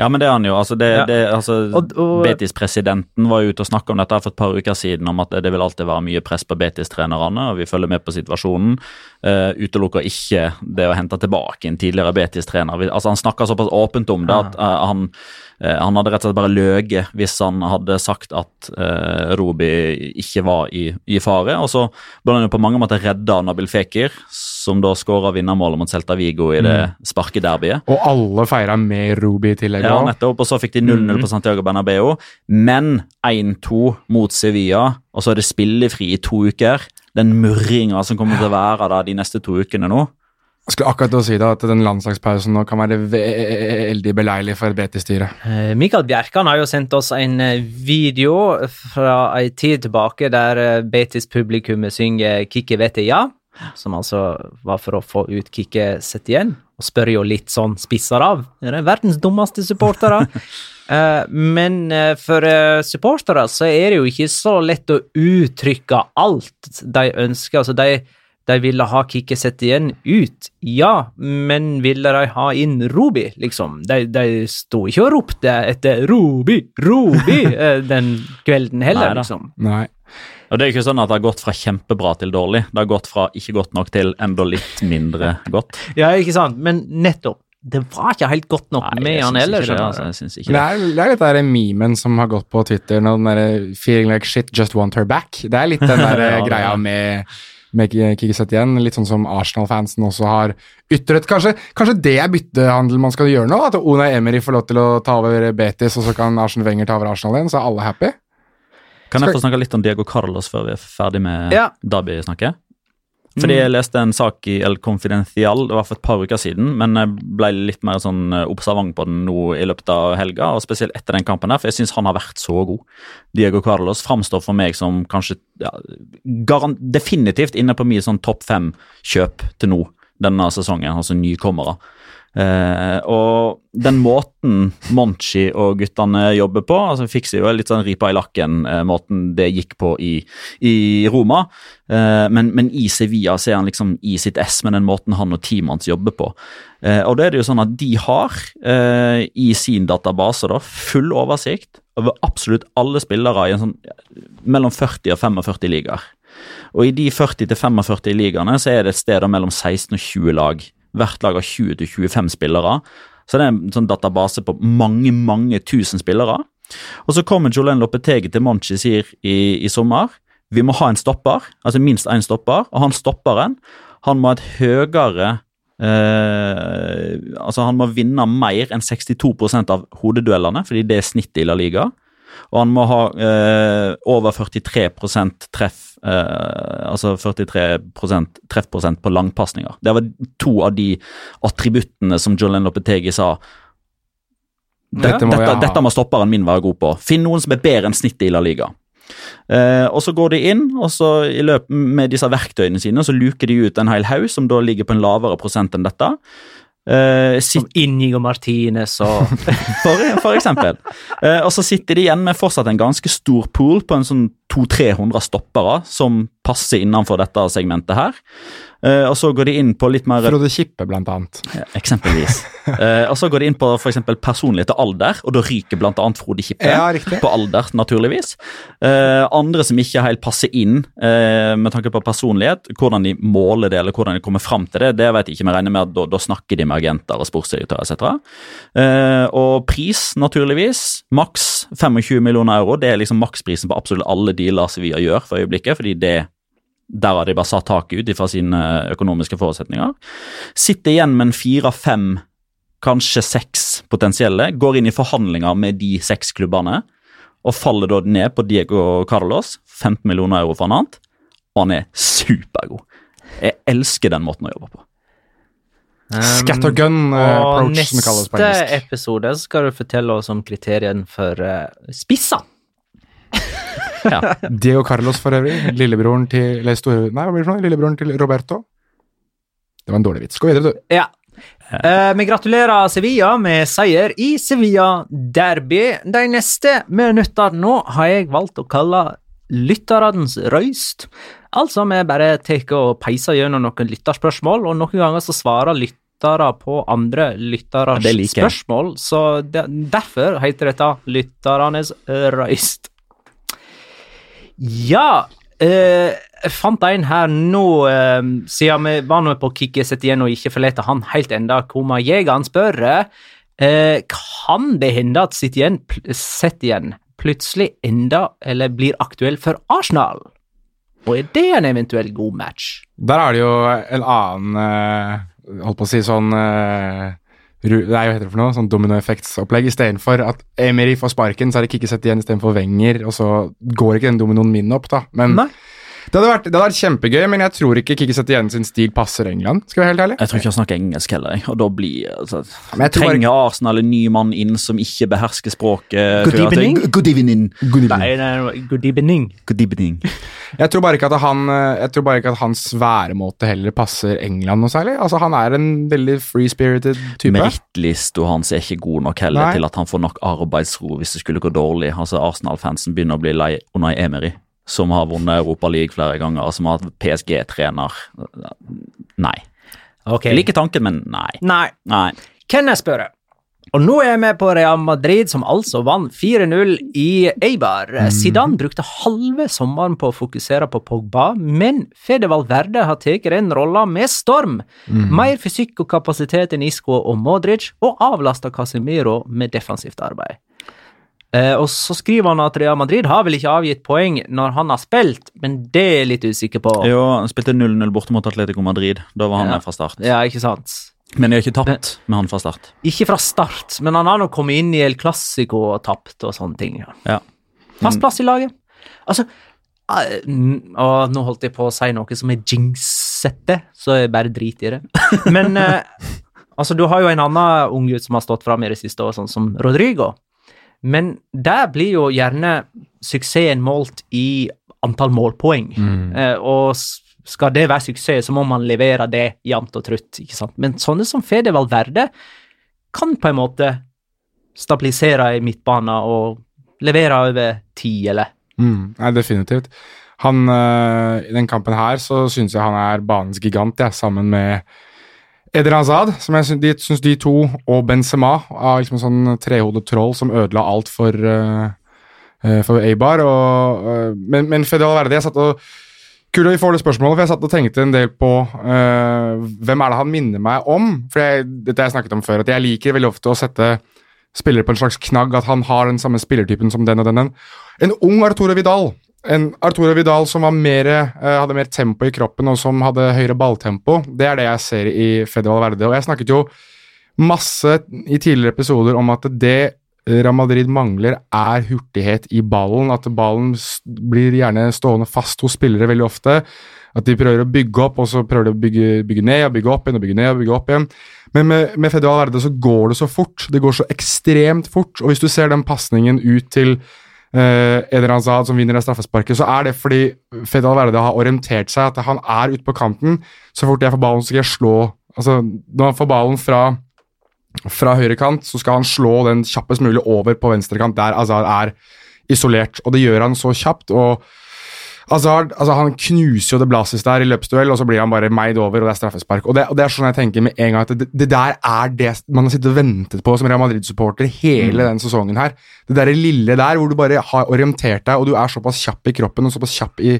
D: Ja, men det er han jo. altså, det,
A: Ja.
D: det, altså
A: Og- og-
D: Betis-presidenten var jo ute og snakka om dette for et par uker siden, om at det vil alltid være mye press på Betis-trenerne, og vi følger med på situasjonen. Uh, utelukker ikke det å hente tilbake en tidligere Betis-trener. Altså, Han snakka såpass åpent om det at uh, han, uh, han hadde rett og slett bare løyet hvis han hadde sagt at Robi ikke var i, i fare. Og så ble han jo på mange måter redda av Nabil Fekir, som da skåra vinnermålet mot Celta Vigo i det sparkederbyet.
E: Og alle feira med Ruby i tillegg.
D: Ja, nettopp. Og så fikk de 0-0 på Santiago Bernabeu. Men 1-2 mot Sevilla, og så er det spillefri i to uker. Den murringa som kommer til å være da de neste to ukene nå.
E: Jeg skulle akkurat å si da, at den landslagspausen nå kan være veldig beleilig for et Betis-styre.
A: Eh, Mikael Bjerkan har jo sendt oss en eh, video fra ei tid tilbake der eh, Betis-publikummet synger 'Kikke vete ja', som altså var for å få ut Kikke sett igjen, og spør jo litt sånn spisser av. Er det verdens dummeste supportere? Eh, men eh, for eh, supportere så er det jo ikke så lett å uttrykke alt de ønsker. Altså, de de ville ha Kikki sett igjen ut, ja, men ville de ha inn Robi, liksom? De, de sto ikke og ropte etter Robi, Robi eh, den kvelden heller,
D: Nei,
A: liksom.
E: Nei.
D: Og Det er ikke sånn at det har gått fra kjempebra til dårlig. Det har gått fra ikke godt nok til enda litt mindre godt.
A: Ja, ikke sant? Men nettopp. Det var ikke helt godt nok
D: Nei,
A: med han
D: ellers. det, altså. Jeg syns ikke
E: Det
D: det.
E: er, det er litt den der memen som har gått på Twitter, nå, den der 'feeling like shit, just want her back'. Det er litt den der
D: Ja, er
E: greia med, med Kikkiset igjen. Litt sånn som Arsenal-fansen også har ytret. Kanskje, kanskje det er byttehandel man skal gjøre nå? At Ona Emery får lov til å ta over Betis, og så kan Arsen Wenger ta over Arsenal igjen, så er alle happy?
D: Kan jeg få snakke litt om Diego Carlos før vi er ferdig med
A: Ja.
D: Derby-snakket? Fordi jeg leste en sak i El Confidencial, det var for et par uker siden, men jeg ble litt mer sånn eh, observant på den nå i løpet av helga, og spesielt etter den kampen der, for jeg syns han har vært så god. Diego Carlos framstår for meg som kanskje ja, definitivt inne på mye sånn topp fem-kjøp til nå denne sesongen, altså nykommere. Eh, og den måten Monchi og guttene jobber på altså Fikser jo litt sånn ripa i lakken, eh, det gikk på i, i Roma. Eh, men, men i Sevilla så er han liksom i sitt ess med den måten han og teamet hans jobber på. Og da er det jo sånn at de har i sin database da full oversikt over absolutt alle spillere i en sånn mellom 40 og 45 ligaer. Og i de 40-45 ligaene så er det et sted mellom 16 og 20 lag. Hvert lag har 20-25 spillere. Så det er en sånn database på mange, mange tusen spillere. Og så kommer Jolene Lopetegi til Manchester i, i sommer. Vi må ha en stopper, altså minst én stopper, og han stopperen han må ha et høyere eh, Altså, han må vinne mer enn 62% av hodeduellene, fordi det er snittet i La Liga. Og han må ha eh, over 43% treff eh, Altså 43% treffprosent på langpasninger. Det var to av de attributtene som Jolene Lopetegi sa dette,
E: må
D: dette, dette må stopperen min være god på. Finn noen som er bedre enn snittet i La Liga. Eh, og Så går de inn og så i løp, med disse verktøyene sine så luker de ut en hel haug som da ligger på en lavere prosent enn dette. Eh,
A: Som Inigo Martinez og
D: for, for eksempel. Uh, og så sitter de igjen med fortsatt en ganske stor pool på en sånn 200-300 stoppere som passer innenfor dette segmentet her. Eh, og så går de inn på litt mer
E: Frode Kippe, blant annet.
D: Ja, Eksempelvis. uh, og så går de inn på for eksempel personlighet og alder, og da ryker blant annet Frode Kippe
E: Ja,
D: på alder, naturligvis. Uh, andre som ikke helt passer inn med tanke på personlighet, hvordan de måler det, eller hvordan de kommer fram til det, det vet jeg ikke, Vi regner med at da, da snakker de med agenter og sportsdirektører etc. Og pris, naturligvis. Maks 25 millioner euro. Det er liksom maksprisen på absolutt alle dealer Sevilla gjør for øyeblikket, fordi det der har de bare satt taket ut ifra sine økonomiske forutsetninger. Sitter igjen med en fire-fem, kanskje seks potensielle. Går inn i forhandlinger med de seks klubbene og faller da ned på Diego Carlos. 15 millioner euro for han annet. Og han er supergod. Jeg elsker den måten å jobbe på.
E: Scattergun eh,
A: Og
E: approach, som det kalles på
A: neste episode skal du fortelle oss om kriteriene for uh, spisser.
D: Ja.
E: Diego Carlos for øvrig. Lillebroren til Eller store Nei, hva blir det for noe? Lillebroren til Roberto. Det var en dårlig vits. Gå videre, du.
A: Ja. Eh, vi gratulerer Sevilla med seier i Sevilla Derby. De neste minuttene nå har jeg valgt å kalle lytterens røyst. Altså, vi bare tar og peiser gjennom noen lytterspørsmål, og noen ganger så svarer lyttere på andre lytteres
D: Ja, like.
A: spørsmål, så det, derfor heter dette Lytternes røyst. Ja, eh, jeg fant en her nå, eh, siden vi var nå på kicket sett igjen og ikke forlete han helt enda. Koma Jegeren spør eh, kan det hende at sitt igjen, sett igjen plutselig enda eller blir aktuell for Arsenal? Og er det en eventuell god match?
E: Der er det jo en annen eh, Holdt på å si sånn eh, Nei, hva heter det for noe? Sånn dominoeffektsopplegg. Istedenfor at Emery får sparken, så er det Kikki sett igjen istedenfor Wenger, og så går ikke den dominoen min opp, da. Men
A: Nei.
E: Det hadde, vært, det hadde vært kjempegøy, men jeg tror ikke Kikki Sette igjen sin stil passer England, skal jeg være helt ærlig.
D: Jeg tror ikke han snakker engelsk heller, og da blir altså,
E: Men jeg Trenger bare-
D: Arsenal en ny mann inn som ikke behersker språket?
A: Good
D: evening. Good
A: evening.
D: Good evening.
A: Nei, nei, good evening.
D: Good evening.
E: Jeg tror bare ikke at han eh, Jeg tror bare ikke at hans væremåte heller passer England noe særlig. Altså, han er en veldig free-spirited type.
D: Merittlista hans er ikke god nok heller
E: Nei.
D: til at han får nok arbeidsro hvis det skulle gå dårlig. Altså Arsenal-fansen begynner å bli lei Unai Emery, som har vunnet Europa League flere ganger, og som har hatt PSG-trener. Nei.
A: Okay.
D: Jeg liker tanken, men nei.
A: Nei.
D: Nei.
A: Kenneth spør. Og nå er jeg med på Real Madrid, som altså vant 4-0 i Eibar. Zidane brukte halve sommeren på å fokusere på Pogba, men Fede Valverde har tatt den rolla med storm. Mer fysikk og kapasitet enn Isco og Modric, og avlasta Casemiro med defensivt arbeid. Eh, og så skriver han at Real Madrid har vel ikke avgitt poeng når han har spilt, men det er jeg litt usikker på.
D: Jo, han spilte 0-0 borte mot Atletico Madrid. Da var han
A: Ja.
D: der fra start.
A: Ja, ikke sant?
D: Men de har ikke tapt med han fra start.
A: Ikke fra start, men han har nå kommet inn i El Clásico og tapt og sånne ting. Ja.
D: Ja.
A: Fast plass i laget. Altså Og nå holdt jeg på å si noe som er jinxete, så jeg bare driter i det. Men eh, altså, du har jo en annen unggutt som har stått fram i det siste, år, sånn som Rodrigo. Men der blir jo gjerne suksessen målt i antall målpoeng. Eh, og skal det være suksess, så må man levere det jevnt og trutt. ikke sant? Men sånne som Fede Valverde kan på en måte stabilisere i midtbanen og levere over ti, eller
E: Mm, nei, definitivt. Han, øh, I den kampen her så syns jeg han er banens gigant, jeg, sammen med Eder Hazad, som jeg syns de, to, og Benzema, er liksom en sånn trehodet troll som ødela alt for, øh, for Eibar. Og, uh, men, men Fede Verde, jeg satt og Kult at vi får det spørsmålet, for jeg satt og tenkte en del på uh, hvem er det han minner meg om? For jeg, dette har jeg snakket om før, at jeg liker veldig ofte å sette spillere på en slags knagg, at han har den samme spillertypen som den og den. En ung Arturo Vidal. En Arturo Vidal som mer, eh, hadde mer tempo i kroppen og som hadde høyere balltempo. Det er det jeg ser i Fede Valverde. Og jeg snakket jo masse i tidligere episoder om at det Real Madrid mangler, er hurtighet i ballen. At ballen blir gjerne stående fast hos spillere veldig ofte. At de prøver å bygge opp, og så prøver de å bygge, bygge ned og bygge opp igjen og bygge ned og bygge opp igjen. Men med, med Fede Valverde så går det så fort. Det går så ekstremt fort. Og hvis du ser den pasningen ut til uh, Eder Hazard som vinner det straffesparket, så er det fordi Fede Valverde har orientert seg at han er ute på kanten. Så fort jeg får ballen, så skal jeg slå Altså, når han får ballen fra fra høyre kant, så skal han slå den kjappest mulig over på venstre kant, der Azar er isolert. Og det gjør han så kjapt. og Hazard altså han knuser jo det Blasis der i løpsduell, og så blir han bare meid over, og det er straffespark. Og det, og det er sånn jeg tenker med en gang at det, det der er det man har sittet og ventet på som Real Madrid-supporter hele den sesongen her. Det der lille der hvor du bare har orientert deg, og du er såpass kjapp i kroppen og såpass kjapp i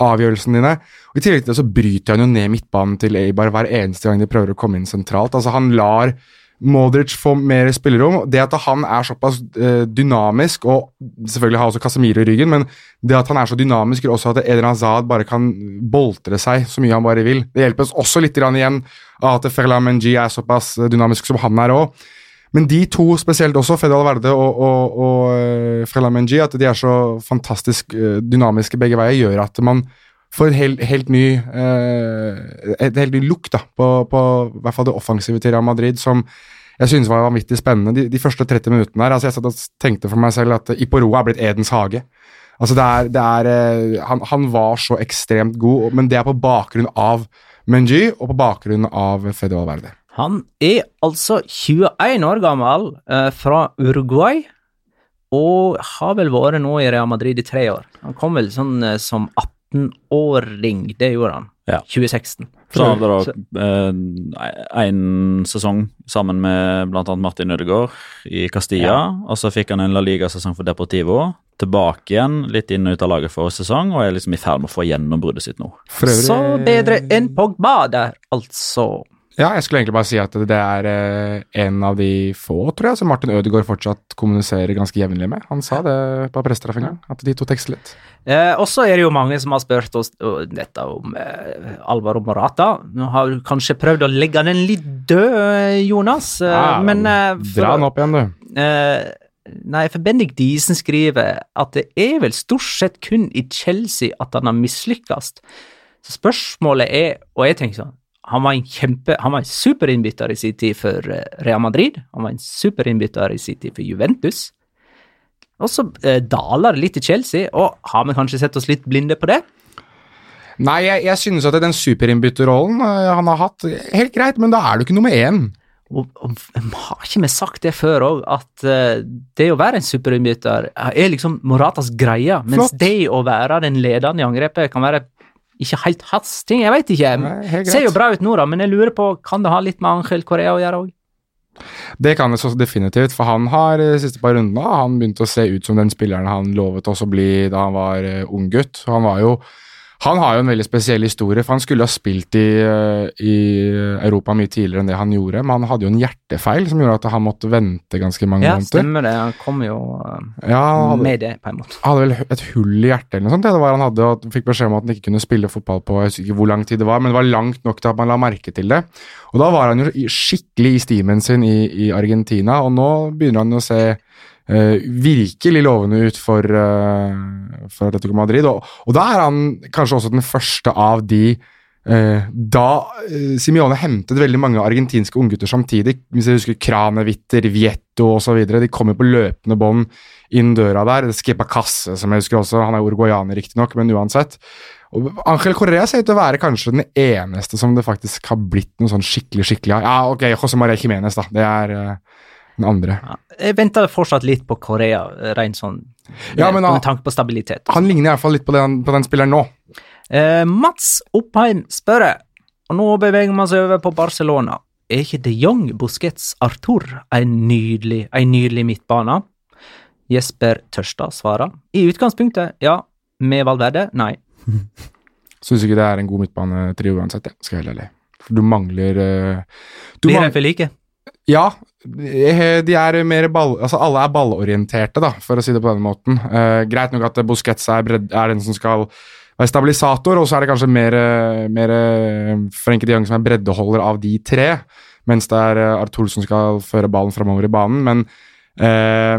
E: avgjørelsene dine. Og I tillegg til det så bryter han jo ned midtbanen til Eibar hver eneste gang de prøver å komme inn sentralt. Altså Han lar Modric får mer spillerom. Det at han er såpass eh, dynamisk, og selvfølgelig har også Casemiro i ryggen, men det at han er så dynamisk, gjør også at Eden Hazard bare kan boltre seg så mye han bare vil. Det hjelper oss også litt igjen av at Ferla Menji er såpass eh, dynamisk som han er òg. Men de to spesielt også, Fedal Verde og, og, og eh, Ferland Mengi, at de er så fantastisk dynamiske begge veier, gjør at man en helt, helt ny eh, et helt ny look da, på, på hvert fall det offensive til Real Madrid, som jeg synes var vanvittig spennende. De, de første 30 minuttene her, altså jeg satt og tenkte for meg selv at Iporoa er blitt Edens hage. Altså det er, det er, eh, han, han var så ekstremt god, men det er på bakgrunn av Menji og på bakgrunn av Fede Valverde.
A: Han er altså 21 år gammel, eh, fra Uruguay, og har vel vært nå i Real Madrid i tre år. Han kom vel sånn eh, som 18-åring, det gjorde han.
D: Ja.
A: 2016.
D: Så hadde dere én eh, sesong sammen med bl.a. Martin Ødegaard i Castilla. Og så fikk han en La Liga-sesong for Deportivo. Tilbake igjen, litt inn og ut av laget for sesong, og er liksom i ferd med å få gjennombruddet sitt nå.
E: Øvrig-
A: Så bedre enn Pogba der, altså.
E: Ja, jeg skulle egentlig bare si at det er eh, en av de få, tror jeg, som Martin Ødegaard fortsatt kommuniserer ganske jevnlig med. Han sa det på presstreff en gang, at de to tekster litt.
A: Eh, og så er det jo mange som har spurt oss uh, dette om eh, Alvaro Morata. Nå har du kanskje prøvd å legge den litt død, eh, Jonas, eh,
E: Ja,
A: men eh,
E: Dra den opp igjen, du.
A: Eh, nei, for Bendik Diesen skriver at det er vel stort sett kun i Chelsea at han har mislykkes. Så spørsmålet er, og jeg tenker sånn, han var en kjempe, han var en superinnbytter i sin tid for Real Madrid, han var en superinnbytter i sin tid for Juventus. Og så eh, daler det litt i Chelsea, og har vi kanskje sett oss litt blinde på det?
E: Nei, jeg, jeg synes at den superinnbytterrollen eh, han har hatt, helt greit, men da er du ikke nummer én.
A: Og, og har ikke vi sagt det før òg, at uh, det å være en superinnbytter er liksom Moratas greie, mens
E: Flott.
A: det å være den ledende i angrepet kan være ikke helt hans ting. Jeg veit ikke.
E: Nei,
A: Ser jo bra ut nå, da, men jeg lurer på, kan det ha litt med Angel Korea å gjøre òg?
E: Det kan jeg så definitivt, for han har de siste par rundene han begynte å se ut som den spilleren han lovet oss å bli da han var uh, ung gutt. Han var jo han har jo en veldig spesiell historie, for han skulle ha spilt i, eh, i Europa mye tidligere enn det han gjorde, men han hadde jo en hjertefeil som gjorde at han måtte vente ganske mange
A: Ja,
E: måneder.
A: stemmer det. Han kom jo eh,
E: Ja, han
A: med det, på en måte.
E: Han hadde vel et hull i hjertet eller noe sånt. Ja, det var han hadde, og fikk beskjed om at han ikke kunne spille fotball på jeg husker ikke hvor lang tid det var, men det var langt nok til at man la merke til det. Og da var han jo skikkelig i stimen sin i, i Argentina, og nå begynner han jo å se virkelig lovende ut for, uh, for Atletico Madrid. Og, og da er han kanskje også den første av de eh, da Simione hentet veldig mange argentinske unggutter samtidig, hvis jeg husker Kranevitter, Vietto osv., de kommer på løpende bånd inn døra der. Skipa Casse, som jeg husker også, han er uruguayaner riktignok, men uansett. Og Angel Correa ser ut til å være kanskje den eneste som det faktisk har blitt noe sånn skikkelig skikkelig av. Ja, ok, José Maria Jiménez, da. Det er eh, den andre.
A: Jeg venter fortsatt litt på Korea, eh, rent sånn
E: Ja,
A: med,
E: han-
A: med tanke på stabilitet.
E: Han ligner i hvert fall litt på den, på den spilleren nå.
A: Eh, Mats Oppheim spør, og nå beveger vi oss over på Barcelona. Er ikke de Jong, Busquets, Artur en nydelig, en nydelig midtbane? Jesper Tørstad svarer. I utgangspunktet, ja. Med Valverde, nei.
E: Syns ikke det er en god midtbanetrio uansett, jeg skal jeg være ærlig. For du mangler uh, du
A: Blir
E: jeg
A: de for like?
E: Ja, Eh, De er mer ball... Altså, alle er ballorienterte, da, for å si det på denne måten. Uh, greit nok at Busquets er, bredd, er den som skal være stabilisator, og så er det kanskje mer, eh, mer Frenke de Jong som er breddeholder av de tre, mens det er Arthur som skal føre ballen framover i banen. Men uh,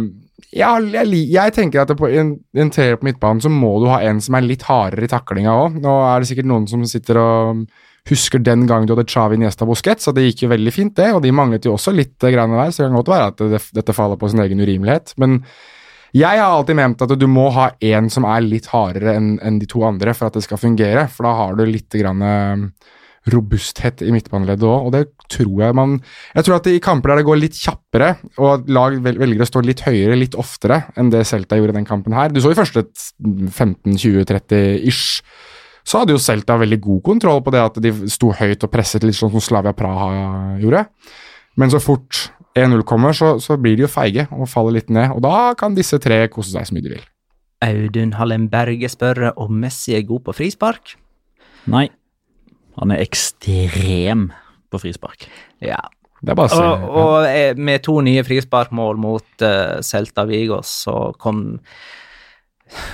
E: jeg, jeg, jeg tenker at på en, en treer på midtbanen så må du ha en som er litt hardere i taklinga òg. Nå er det sikkert noen som sitter og husker den gangen du hadde Chavi Niesta Busquets, og det gikk jo veldig fint, det. Og de manglet jo også litt eh, greiene der, så det kan godt være at det, dette faller på sin egen urimelighet. Men jeg har alltid ment at du må ha én som er litt hardere enn en de to andre for at det skal fungere, for da har du litt grann, eh, robusthet i midtbaneleddet òg, og det tror jeg man Jeg tror at i kamper der det går litt kjappere, og lag velger å stå litt høyere litt oftere enn det Celta gjorde i den kampen her Du så i første 15-20-30 ish, så hadde jo Celta veldig god kontroll på det at de sto høyt og presset litt sånn som Slavia Praha gjorde. Men så fort 1-0 kommer, så, så blir de jo feige og faller litt ned, og da kan disse tre kose seg så mye de vil.
A: Audun Hallen Berge spør om Messi er god på frispark.
D: Nei. Han er ekstrem på frispark.
A: Ja.
E: Det er bare å se.
A: Og, og eh, med to nye frisparkmål mot uh, Celta Vigos, så kom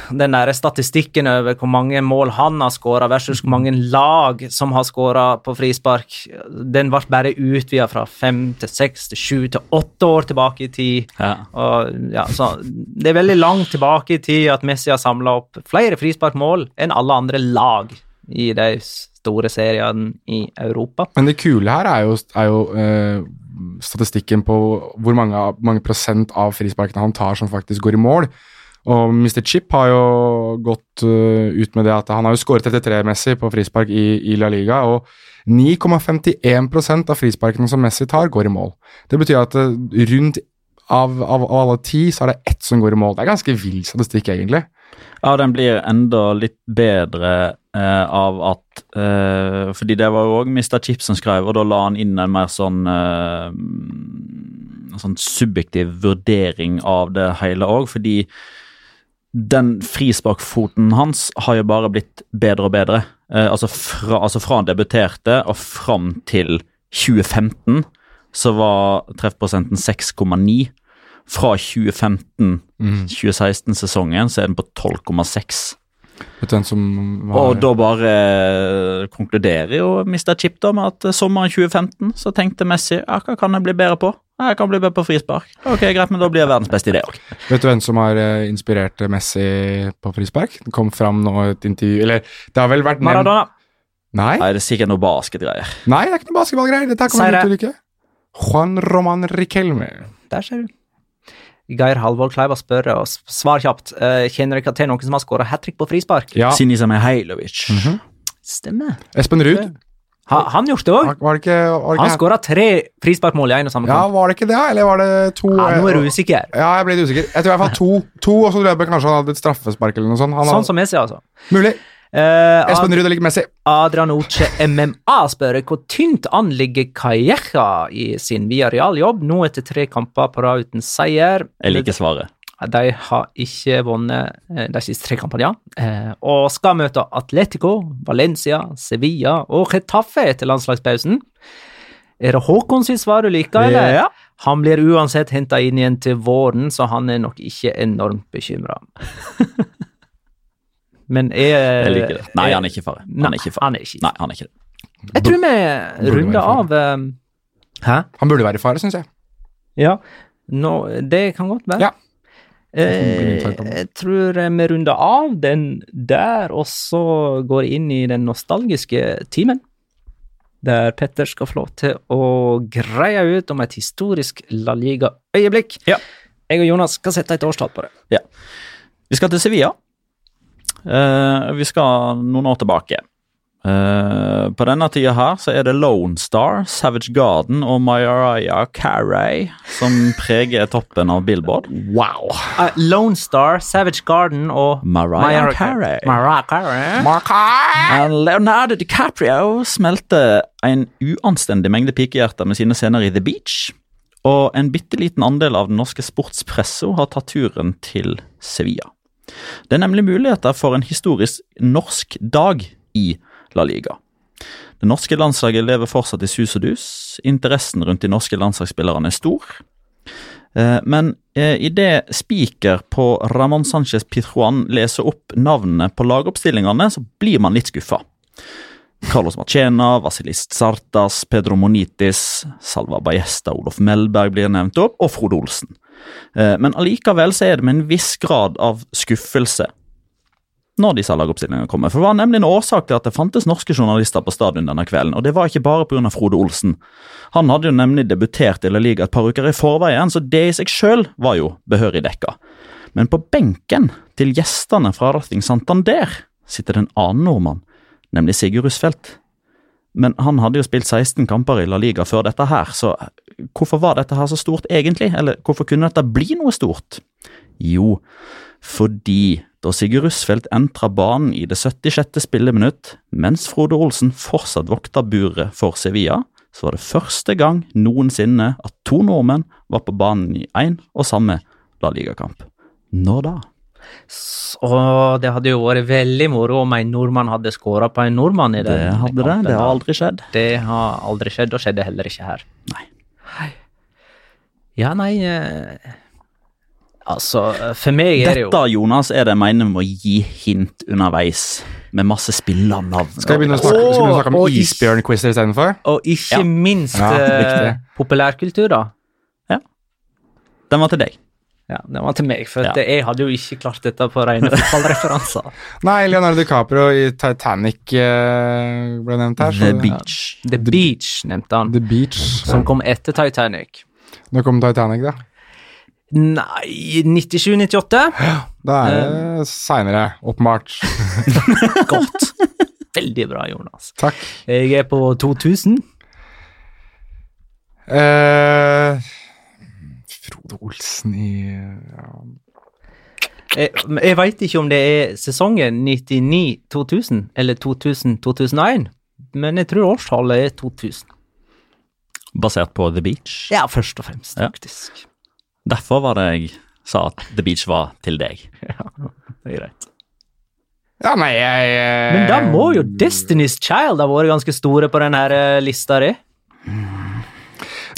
A: den der statistikken over hvor mange mål han har skåra versus hvor mange lag som har skåra på frispark, den ble bare utvida fra fem til seks til sju til åtte år tilbake i tid.
D: Ja.
A: Og, ja, så det er veldig langt tilbake i tid at Messi har samla opp flere frisparkmål enn alle andre lag i de store seriene i Europa.
E: Men det kule her er jo, er jo eh, statistikken på hvor mange, mange prosent av frisparkene han tar som faktisk går i mål. Og Mr. Chip har jo gått uh, ut med det at han har jo skåret 33-messig på frispark i, i La Liga, og 9,51% av frisparkene som Messi tar, går i mål. Det betyr at uh, rundt av, av, av alle ti, så er det ett som går i mål. Det er ganske vill statistikk, egentlig.
D: Ja, den blir enda litt bedre eh, av at eh, Fordi det var jo òg Mr. Chip som skrev, og da la han inn en mer sånn eh, en sånn subjektiv vurdering av det hele òg, fordi den frisparkfoten hans har jo bare blitt bedre og bedre. Eh, altså, fra, altså fra han debuterte og fram til 2015 så var treffprosenten 6,9. Fra 2015-2016-sesongen så er den på 12,6.
E: Vet som var
D: Og da bare eh, konkluderer jo Mr. Chip da med at sommeren 2015 så tenkte Messi ja, hva kan jeg bli bedre på? Ja, Jeg kan bli med på frispark. Ok, Greit, men da blir jeg verdens beste i det òg.
E: Vet du hvem som har eh, inspirert Messi på frispark? Det kom fram nå et intervju Eller det har vel vært nevnt
A: Maradona.
E: Nei,
D: Nei, det er sikkert noe basketgreier.
E: nei, det er ikke noe basketballgreier. Dette kommer
A: det.
E: til ikke. Juan Roman Riquelme.
A: Der ser du. Geir Halvor Kleiva spør, og svar kjapt. uh, kjenner dere til noen som har skåra hat trick på frispark?
E: Ja,
D: Sinisa Mihailovic.
A: Stemmer.
E: Espen Ruud.
A: Ha, han gjorde det òg.
E: Var var var
A: Han skåra tre frisparkmål i en og samme
E: Ja, var det ikke det, eller var det to
A: Ja, nå er du
E: eh,
A: usikker.
E: Ja, jeg ble litt usikker. Jeg tror i hvert fall to, to og så tror jeg kanskje han hadde et straffespark eller noe sånt. Han
A: Sånn
E: hadde,
A: som Messi, altså.
E: mulig.
A: Eh,
E: Espen Ruud er lik Messi.
A: Adrian Oce MMA spør hvor tynt anligger Calleja i sin Via Real-jobb nå etter tre kamper på rad uten seier.
D: Jeg liker svaret.
A: De har ikke vunnet eh, de siste tre kampene, ja. Eh, og skal møte Atletico, Valencia, Sevilla og Getafe etter landslagspausen. Er det Håkon sitt svar du liker, eller?
D: Ja.
A: Han blir uansett henta inn igjen til våren, så han er nok ikke enormt bekymra. Men er
D: Jeg liker det. Nei, han er ikke fare. Han er ikke fare.
A: Han er ikke.
D: Nei, han er ikke det.
A: Jeg tror vi runder av eh, Hæ?
E: Han burde være i fare, syns jeg.
A: Ja, nå, det kan godt være.
E: Ja.
A: Jeg tror eh, vi runder av den der, og så går inn i den nostalgiske timen. Der Petter skal få lov til å greie ut om et historisk La Liga-øyeblikk.
D: Ja.
A: Jeg og Jonas skal sette et årstall på det.
D: Vi skal til Sevilla. Uh, vi skal noen år tilbake. Eh, på denne tida her så er det Lone Star, Savage Garden og Mariah Carey som preger toppen av Billboard.
E: Wow.
A: Uh, Lone Star, Savage Garden og
D: Mariah Carey.
A: Mariah Carey.
D: Uh, Leonardo DiCaprio smelter en uanstendig mengde pikehjerter med sine scener i The Beach. Og en bitte liten andel av den norske sportspressa har tatt turen til Sevilla. Det er nemlig muligheter for en historisk norsk dag i La Liga. Det norske landslaget lever fortsatt i sus og dus. Interessen rundt de norske landslagsspillerne er stor. Eh, Men eh, idet spiker på Ramón Sánchez Pitruan leser opp navnene på lagoppstillingene, så blir man litt skuffa. Carlos Marchena, Vasilis Sartas, Pedro Monitis, Salva Bajesta, Olof Melberg blir nevnt opp, og Frode Olsen. Eh, Men allikevel så er det med en viss grad av skuffelse når disse lagoppstillingene kommer. For det var nemlig en årsak til at det fantes norske journalister på stadion denne kvelden, og det var ikke bare pga. Frode Olsen. Han hadde jo nemlig debutert i La Liga et par uker i forveien, så det i seg sjøl var jo behørig dekka. Men på benken til gjestene fra Rathing Santander sitter det en annen nordmann, nemlig Sigurd Rusfeldt. Men han hadde jo spilt 16 kamper i La Liga før dette her, så hvorfor var dette her så stort egentlig? Eller hvorfor kunne dette bli noe stort? Jo, fordi da Sigurd Russfeldt entra banen i det 76. spilleminutt, mens Frode Olsen fortsatt vokta buret for Sevilla, så var det første gang noensinne at to nordmenn var på banen i én og samme La Liga-kamp. Når da?
A: Så det hadde jo vært veldig moro om en nordmann hadde skåra på en nordmann i den
D: Det hadde det.
A: kampen
D: Det har aldri skjedd.
A: Det har aldri skjedd, og skjedde heller ikke her.
D: Nei.
A: Ja, nei eh, Altså, for meg er det jo
D: Dette, Jonas, er det jeg mener med å gi hint underveis, med masse spillernavn.
E: Skal vi begynne å snakke, vi begynne å snakke om
A: Og-
E: isbjørnquizer istedenfor?
A: Og ikke
D: Ja.
A: minst
E: Ja,
A: eh, populærkultur, da. Ja.
D: Den var til deg.
A: Ja, Den var til meg, for
D: Ja.
A: jeg hadde jo ikke klart dette på rene fotballreferanser.
E: Nei, Leonardo DiCaprio i Titanic eh, ble nevnt her.
D: The
E: Beach.
D: Beach.
A: The Beach nevnte han,
E: The Beach.
A: som kom etter Titanic.
E: Nå kom Titanic, da.
A: Nei 97-98?
E: Da er det seinere, åpenbart.
A: Godt. Veldig bra, Jonas.
E: Takk.
A: Jeg er på 2000.
E: Uh, Frode Olsen i ja.
A: Jeg, jeg veit ikke om det er sesongen 99-2000 eller 2000-2001, men jeg tror årstallet er 2000.
D: Basert på The Beach.
A: Ja, først og fremst,
D: Ja. Derfor var det jeg sa at The Beach var til deg.
A: Ja, Det er greit.
E: ja, nei, jeg eh,
A: Men da må jo Destiny's Child ha vært ganske store på denne lista di.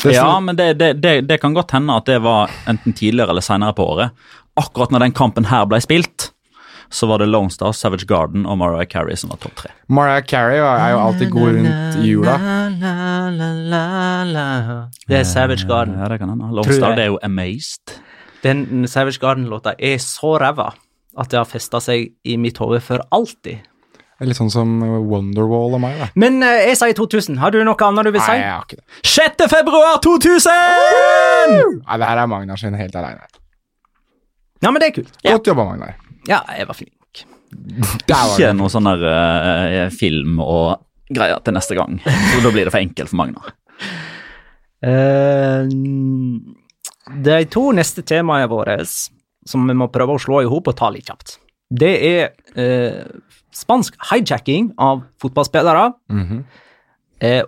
D: Ja, men det, det, det, det kan godt hende at det var enten tidligere eller senere på året. Akkurat når den kampen her ble spilt, så var det Lone Star, Savage Garden og Mariah Carey som var topp tre.
E: Mariah Carey er jo alltid god rundt jula.
A: Det er Savage Garden.
D: Ja, det kan hende. Lone Star det er jo Amazed.
A: Den Savage Garden-låta er så ræva at det har festa seg i mitt hode for alltid.
E: Det Litt sånn som Wonderwall og meg, da.
A: Men uh, jeg sier 2000. Har du noe annet du vil si?
E: Nei, jeg har ikke det.
D: 6. februar 2000!
E: Nei, det her er Magnar sin helt aleine.
A: Ja, men det er kult.
E: Godt jobba, Magnar.
A: Ja, jeg var flink.
E: det var
D: Ikke
E: det.
D: noe sånn der eh, film og greier til neste gang. Så da blir det for enkelt for Magnar.
A: Eh, de to neste temaene våre som vi må prøve å slå i hop og ta litt kjapt, det er eh, spansk hijacking av fotballspillere
E: Mhm.
A: eh,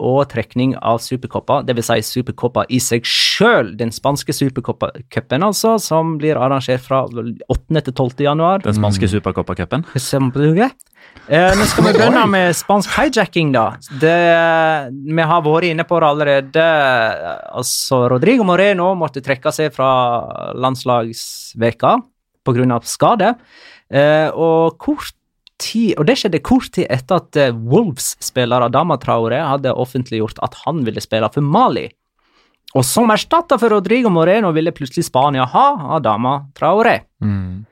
A: og trekning av superkopper, dvs. Si superkopper i seg sjøl. Den spanske supercupen, altså, som blir arrangert fra 8. til 12. januar.
D: Den spanske supercoppercupen.
A: Sempeluge. Eh, nå skal vi begynne med spansk hijacking, da. Det, vi har vært inne på det allerede. Altså, Rodrigo Moreno måtte trekke seg fra landslagsveka pga. skade. Eh, og kort tid, og det skjedde kort tid etter at eh, Wolves-spiller Adama Traore hadde offentliggjort at han ville spille for Mali. Og som erstatter for Rodrigo Moreno ville plutselig Spania ha Adama Traore.
E: Mm.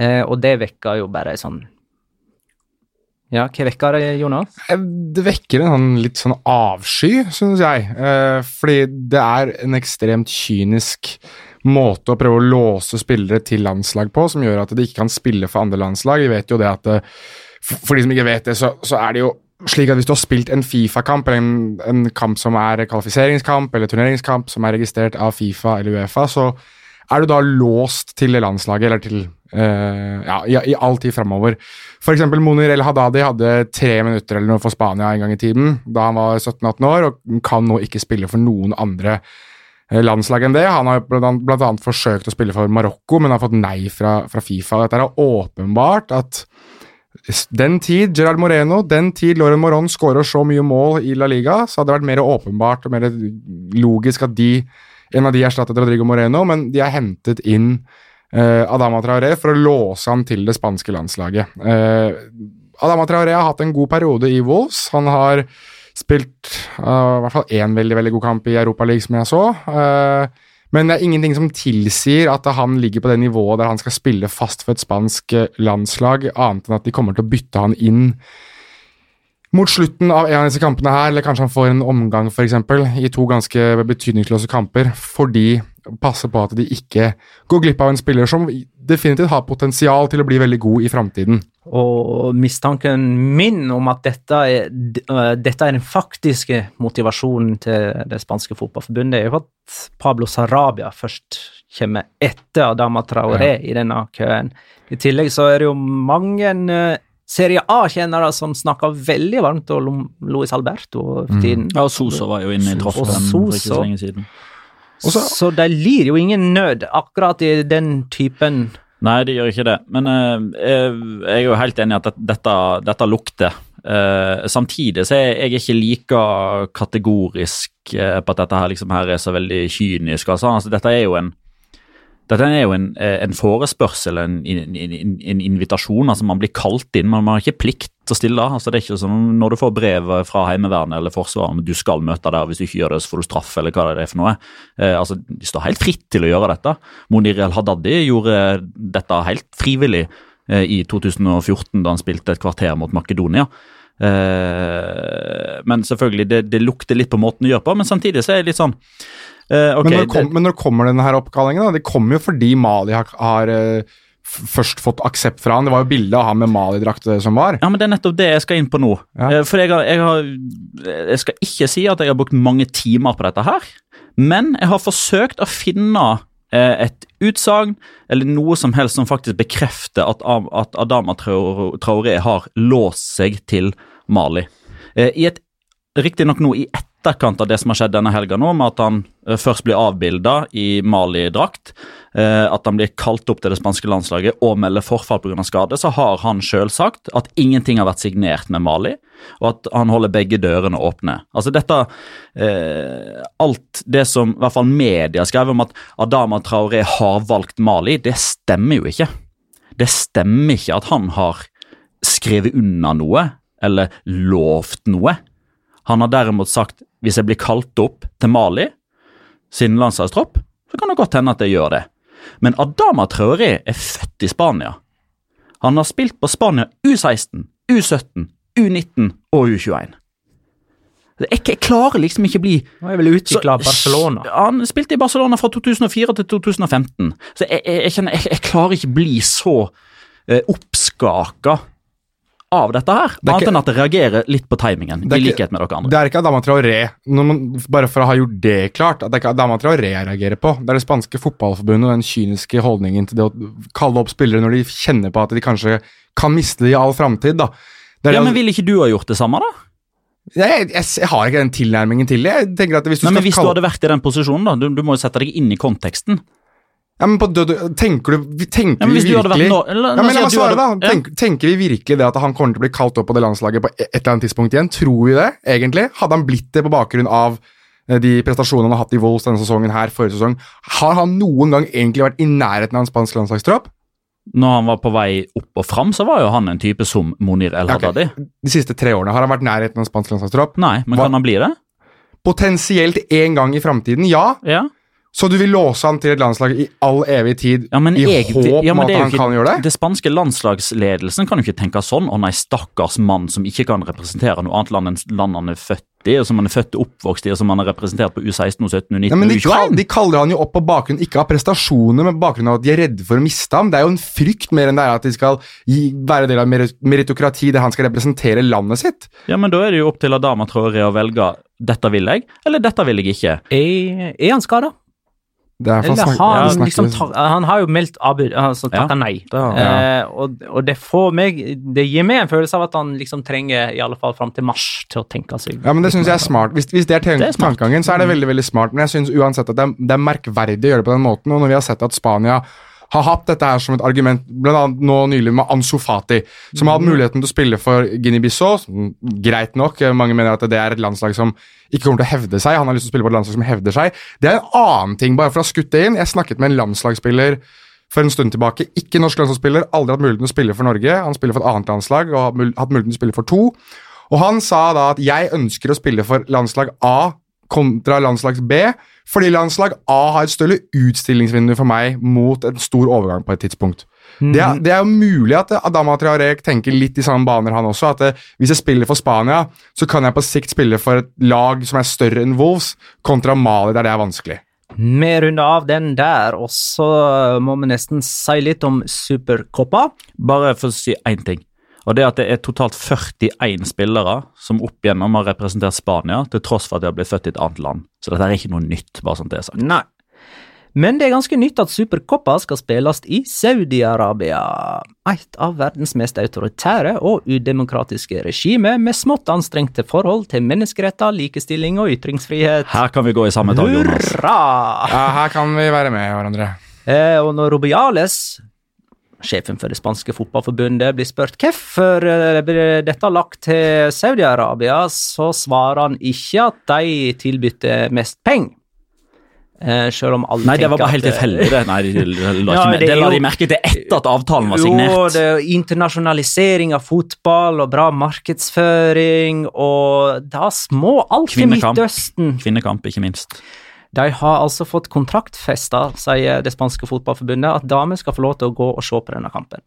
A: Eh, og det vekka jo bare sånn Ja, hva vekka det, Jonas?
E: Eh, Det vekker en sånn litt sånn avsky, synes jeg. Eh, fordi det er en ekstremt kynisk måte å prøve å låse spillere til landslag på, som gjør at de ikke kan spille for andre landslag. Vi vet jo det at eh, For de som ikke vet det, så, så er det jo slik at hvis du har spilt en Fifa-kamp, eller en, en kamp som er kvalifiseringskamp eller turneringskamp som er registrert av Fifa eller Uefa, så er du da låst til landslaget, eller til eh, ja, i, i all tid framover. Eksempel Monir El Hadadi hadde tre minutter eller noe for Spania en gang i tiden, da han var 17-18 år, og kan nå ikke spille for noen andre landslag enn det. Han har bl.a. forsøkt å spille for Marokko, men har fått nei fra, fra Fifa. Dette er åpenbart at den tid Gerard Moreno, den tid Lauren Moron skårer så mye mål i La Liga, så hadde det vært mer åpenbart og mer logisk at de, en av de erstattet Rodrigo Moreno, men de har hentet inn eh, Adama Traoré for å låse ham til det spanske landslaget. Eh, Adama Traoré har hatt en god periode i Wolves. Han har spilt uh, i hvert fall én veldig veldig god kamp i Europaligaen, som jeg så. Uh, men det er ingenting som tilsier at han ligger på det nivået der han skal spille fast for et spansk eh, landslag, annet enn at de kommer til å bytte han inn mot slutten av en av disse kampene her, eller kanskje han får en omgang eksempel, i to ganske betydningsløse kamper, fordi passe på at de ikke går glipp av en spiller som definitivt har potensial til å bli veldig god i framtiden.
A: Og mistanken min om at dette er, øh, dette er den faktiske motivasjonen til det spanske fotballforbundet, er jo at Pablo Sarabia først kommer etter Adama Traoré i denne køen. I tillegg så er det jo mange øh, Serie A-kjennere som snakker veldig varmt om Luis Alberto for tiden.
D: Ja, og Sosa var jo inne i troppen for ikke så lenge siden.
E: Også, Så
A: de lir jo ingen nød akkurat i den typen
D: Nei, det gjør ikke det. Men eh, jeg er jo helt enig i at dette, dette lukter. Uh, samtidig så er jeg ikke like kategorisk uh, på at dette her liksom her er så veldig kynisk. Altså, altså dette er jo en er jo en, en forespørsel, en, en invitasjon. altså Man blir kalt inn, men man har ikke plikt å stille. altså Det er ikke som når du får brev fra Heimevernet eller Forsvaret om du skal møte der, hvis du ikke gjør det, så får du straff, eller hva det er for noe. Eh, altså De står helt fritt til å gjøre dette. Monir el-Hadadi gjorde dette helt frivillig eh, i 2014, da han spilte et kvarter mot Makedonia. Eh, men selvfølgelig, det, det lukter litt på måten du gjør på, men samtidig så er det litt sånn eh, ok,
E: men, når kom,
D: det,
E: men når kommer denne her oppkallingen? da? Det kommer jo fordi Mali har, har eh, først fått aksept fra han. Det var jo bilde av han med Mali-drakt som var.
D: Ja, men Det er nettopp det jeg skal inn på nå.
E: Ja.
D: Eh, For jeg, har, jeg, har, jeg skal ikke si at jeg har brukt mange timer på dette her, men jeg har forsøkt å finne eh, et utsagn eller noe som helst som faktisk bekrefter at, at Adama Traor- Traoré har låst seg til Mali. Eh, I et Riktignok nå i etterkant av det som har skjedd denne helga nå, med at han eh, først blir avbilda i Mali-drakt, eh, at han blir kalt opp til det spanske landslaget og melder forfall pga. skade, så har han sjøl sagt at ingenting har vært signert med Mali, og at han holder begge dørene åpne. Altså dette eh, Alt det som i hvert fall media skrev om at Adama Traoré har valgt Mali, det stemmer jo ikke. Det stemmer ikke at han har skrevet unna noe eller lovt noe. Han har derimot sagt hvis jeg blir kalt opp til Mali sin landslagstropp, så kan det godt hende at jeg gjør det. Men Adama Traoré er født i Spania. Han har spilt på Spania U16, U17, U19 og U21. Jeg, jeg klarer liksom ikke å bli
A: Nå er vel utvikla Barcelona.
D: Han spilte i Barcelona fra 2004 til 2015. Så jeg, jeg, jeg kjenner, jeg, jeg klarer ikke bli så eh, oppskaka av dette her.
E: er ikke-
D: Annet enn at det reagerer litt på timingen, i likhet med dere andre.
E: Det er ikke Adama Traoré, man, bare for å ha gjort det klart, at det er ikke Adama Traoré jeg reagerer på. Det er det spanske fotballforbundet og den kyniske holdningen til det å kalle opp spillere når de kjenner på at de kanskje kan miste det i all framtid.
D: Ja,
E: det-
D: men Ville ikke du ha gjort det samme, da?
E: jeg, jeg, jeg har ikke den tilnærmingen til det. Jeg tenker at hvis du
D: Nei, men
E: hvis
D: Hvis du hadde vært i den posisjonen, da, du, du må jo sette deg inn i konteksten.
E: Ja, men på død, tenker du tenker
D: Ja,
E: vi virkelig
D: nå- eller-
E: ja, men La meg svare, da.
D: Tenk, ja.
E: Tenker vi virkelig det at han kommer til å bli kalt opp på det landslaget på et eller annet tidspunkt igjen? Tror vi det, egentlig? Hadde han blitt det på bakgrunn av eh, de prestasjonene han har hatt i Wolves denne sesongen her, forrige sesong? Har han noen gang egentlig vært i nærheten av en spansk landslagstropp?
D: Når han var på vei opp og fram, så var jo han en type som Monir El
E: Ja,
D: Okay.
E: De siste tre årene har han vært i nærheten av en spansk landslagstropp.
D: Nei, men
E: Hva-
D: kan han bli det?
E: Potensielt en gang i framtiden, ja.
D: Ja.
E: Så du vil låse han til et landslag i all evig tid
D: Ja, men
E: i
D: egentlig,
E: håp
D: ja,
E: om
D: men
E: at
D: er
E: han
D: ikke-
E: kan gjøre det?
D: Det spanske landslagsledelsen kan jo ikke tenke sånn. Å nei, stakkars mann som ikke kan representere noe annet land enn land han er født i, og som han er født og oppvokst i, og som han har representert på U16, U17, U19
E: Ja, men de, kall,
D: U21.
E: de kaller han jo opp på bakgrunn ikke av prestasjoner, men bakgrunn av at de er redde for å miste ham. Det er jo en frykt mer enn det er at de skal gi, være del av meritokrati der han skal representere landet sitt.
D: Ja, men da er det jo opp til Adama Traore å velge dette vil jeg, eller dette vil jeg ikke.
A: Er, er han skada?
E: Det er
A: Eller har han
E: ja,
A: liksom tar, Han har jo meldt avbud, altså
D: Ja,
A: nei.
D: det ja.
A: Eh, og, og det får meg Det gir meg en følelse av at han liksom trenger, i alle fall fram til mars, til å tenke seg
E: Ja, men Det syns jeg er smart. Hvis, hvis det er,
D: Det er
E: tankegangen, så er det veldig veldig smart. Men jeg syns uansett at det er, det er merkverdig å gjøre det på den måten. Og når vi har sett at Spania har hatt dette her som et argument, bl.a. nå nylig med Ansu Fati, som hatt muligheten til å spille for Guinea-Bissau. Greit nok, eh, mange mener at det er et landslag som ikke kommer til å hevde seg. Han har lyst til å spille på et landslag som hevder seg. Det er en annen ting, bare for å ha skutt det inn. Jeg snakket med en landslagsspiller for en stund tilbake. Ikke norsk landslagsspiller, aldri hatt muligheten til å spille for Norge. Han spiller for et annet landslag og har hatt muligheten til å spille for to. Og han sa da at jeg ønsker å spille for landslag A kontra landslag B, fordi landslag A har et større utstillingsvindu for meg mot en stor overgang på et tidspunkt. Det, er, det er jo mulig at Adama Traoré tenker litt i samme baner, han også. At det, hvis jeg spiller for Spania, så kan jeg på sikt spille for et lag som er større enn Wolves, kontra Mali, der det er vanskelig.
A: Vi runder av den der, og så må vi nesten si litt om Supercoppa.
D: Bare for å si én ting. Og det at det er totalt 41 spillere som opp igjennom har representert Spania, til tross for at de har blitt født i et annet land. Så dette er ikke noe nytt, bare sånn det er sagt.
A: Nei. Men det er ganske nytt at Supercoppa skal spilles i Saudi-Arabia. Et av verdens mest autoritære og udemokratiske regimer med smått anstrengte forhold til menneskeretter, likestilling og ytringsfrihet.
D: Her kan vi gå i samme tag, Jonas.
A: Hurra!
E: Ja, her kan vi være med hverandre.
A: Eh, og når Rubiales, sjefen for det spanske fotballforbundet, blir spurt hvorfor eh, dette lagt til Saudi-Arabia, så svarer han ikke at de tilbydde mest penger. Eh, selv om alle
D: Nei, det var bare helt tilfeldig. det. Nei, de, de, la
A: Ja, det er
D: det la de merke til etter at avtalen var signert.
A: Jo, det er internasjonalisering av fotball og bra markedsføring, og da små alt i Midtøsten.
D: Kvinnekamp, ikke minst.
A: De har altså fått kontraktfesta, sier det spanske fotballforbundet, at damer skal få lov til å gå og se på denne kampen.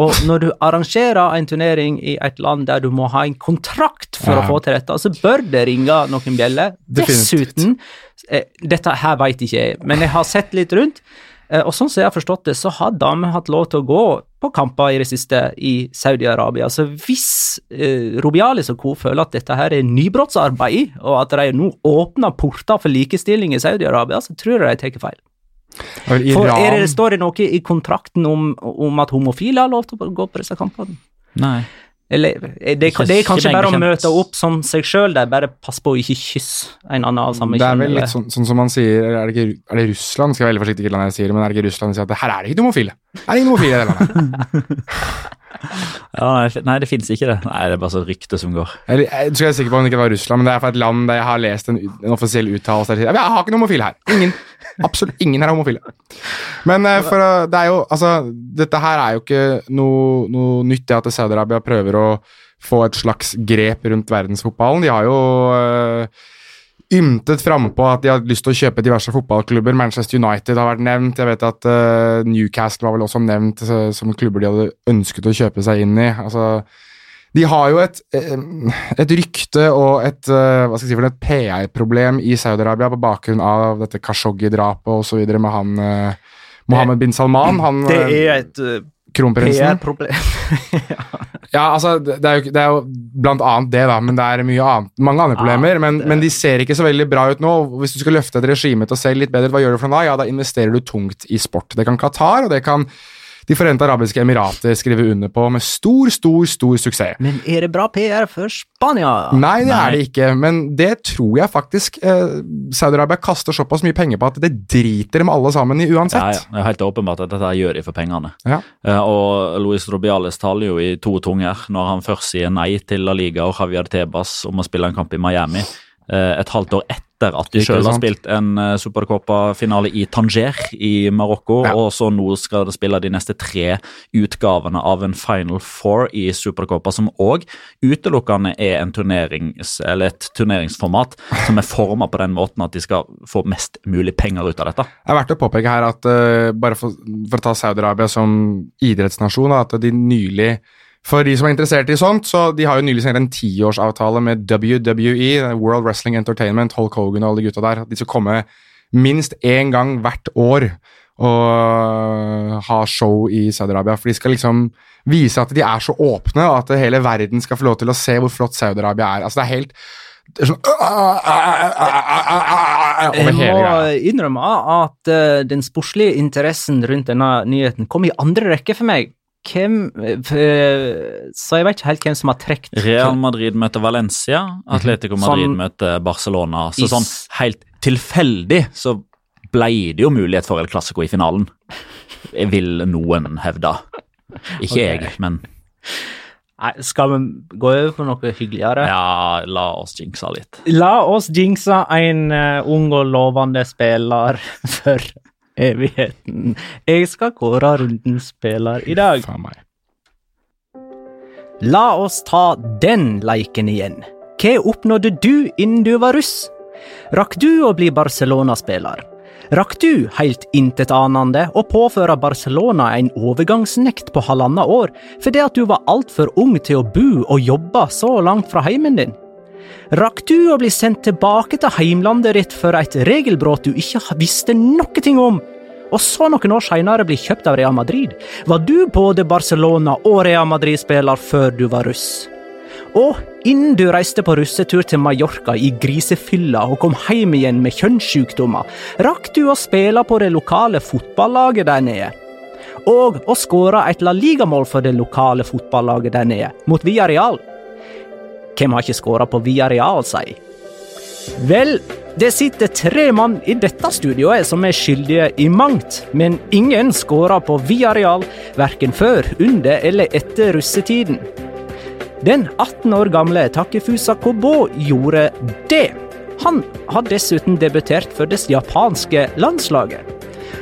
A: Og når du arrangerer en turnering i et land der du må ha en kontrakt for
E: Ja.
A: å få til dette, så bør det ringe noen bjeller. Dessuten, eh, dette her veit ikke jeg, men jeg har sett litt rundt, og sånn som jeg har forstått det, så har damer hatt lov til å gå på kamper i det siste i Saudi-Arabia. Så hvis eh, Rubialis og co. føler at dette her er nybrottsarbeid, og at de nå åpner porter for likestilling i Saudi-Arabia, så tror jeg de tar feil.
E: Iran...
A: For er det, står det noe i kontrakten om, om at homofile har lov til å gå på disse kampene?
D: Nei.
A: Eller er det, det er kanskje bare å møte opp som seg sjøl, er bare pass på å ikke kysse en annen av samme
E: Det er vel litt sånn, sånn som man sier Er det, ikke, er det Russland? Skal jeg være veldig forsiktig med hva jeg sier, men er det ikke Russland som sier at her er det ikke homofile? Er det ingen homofile i det landet?
D: Ja, nei, nei, det fins ikke det. Nei, Det er bare så rykte som går.
E: Eller, jeg tror jeg er sikker på om det ikke var Russland, men det er fra et land der jeg har lest en, en offisiell uttalelse der de sier jeg har ikke noen homofile her. Ingen. Absolutt ingen er homofile. Men eh, for, å- det er jo, altså, dette her er jo ikke noe, noe nytt, det at Saudi-Arabia prøver å få et slags grep rundt verdensfotballen. De har jo uh, ymtet frampå at de har lyst til å kjøpe diverse fotballklubber. Manchester United har vært nevnt. Jeg vet at uh, Newcastle var vel også nevnt uh, som klubber de hadde ønsket å kjøpe seg inn i. Altså, de har jo et, eh, et rykte og et, eh, si et PR-problem i Saudi-Arabia på bakgrunn av dette Khashoggi-drapet osv. med han eh, Mohammed bin Salman, han
A: Det
E: eh,
A: er et uh, PR-problem.
E: Ja, altså, det er, jo, det er jo blant annet det, da, men det er annet, mange andre problemer. men, men de ser ikke så veldig bra ut nå. Hvis du skal løfte et regime til å se litt bedre ut, hva gjør du for noe da? Ja, da investerer du tungt i sport. Det kan Qatar, og det kan De forente arabiske emirater skriver under på med stor, stor, stor suksess.
A: Men er det bra PR for Spania?
E: Nei, det
D: Nei.
E: er det ikke, men det tror jeg faktisk eh, Saudi-Arabia kaster såpass mye penger på at det driter dem alle sammen i uansett.
D: ja, det er helt åpenbart at dette gjør de for pengene.
E: Ja.
D: Eh, og Luis Robiales taler jo i to tunger når han først sier nei til La Liga og Javier Tebas om å spille en kamp i Miami. eh, et halvt år etter at de sjøl har spilt en uh, Supercopa-finale i Tanger i Marokko.
E: Ja.
D: Og så nå skal de spille de neste tre utgavene av en Final Four i Supercopa, som òg utelukkende er en turnerings, eller et turneringsformat som er forma på den måten at de skal få mest mulig penger ut av dette.
E: Det er verdt å påpeke her at uh, bare for, for å ta Saudi-Arabia som idrettsnasjon, da, at de nylig For de som er interessert i sånt, så de har jo nylig signert en tiårsavtale med WWE, World Wrestling Entertainment, Hulk Hogan og alle de gutta der. De skal komme minst én gang hvert år og ha show i Saudi-Arabia. For de skal liksom vise at de er så åpne, og at hele verden skal få lov til å se hvor flott Saudi-Arabia er. Altså det er helt det er sånn
A: Jeg må innrømme at eh, den sportslige interessen rundt denne nyheten kom i andre rekke for meg. Hvem eh, Så jeg vet ikke helt hvem som har trukket
D: Real Madrid møter Valencia, Atletico Madrid
A: Sånn-
D: møter Barcelona. Så sånn helt tilfeldig så ble det jo mulighet for El Clásico i finalen. Jeg vil noen hevde. Ikke
A: okay.
D: jeg, men
A: Nei, skal vi gå over på noe hyggeligere?
D: ja, la oss jinxe litt.
A: La oss jinxe en eh, ung og lovende spiller for evigheten. Jeg skal kåre rundens spiller i dag. La oss ta den leiken igjen. Hva oppnådde du innen du var russ? Rakk du å bli Barcelona-spiller? Rakk du helt intetanende å påføre Barcelona en overgangsnekt på halvannet år fordi at du var altfor ung til å bo og jobbe så langt fra heimen din? Rakk du å bli sendt tilbake til heimlandet ditt for et regelbrudd du ikke visste noe om? Og så noen år seinere bli kjøpt av Real Madrid? Var du både Barcelona og Real Madrid-spiller før du var russ? Og innen du reiste på russetur til Mallorca i grisefylla og kom hjem igjen med kjønnssykdommer, rakk du å spille på det lokale fotballaget der nede? Og å skåre et La Liga-mål for det lokale fotballaget der nede, mot Villarreal? Hvem har ikke skåra på Villarreal, si? Vel, det sitter tre mann i dette studioet som er skyldige i mangt, men ingen skåra på Villarreal verken før, under eller etter russetiden. Den 18 år gamle Takefusa Kobo gjorde det. Han har dessuten debutert for det japanske landslaget.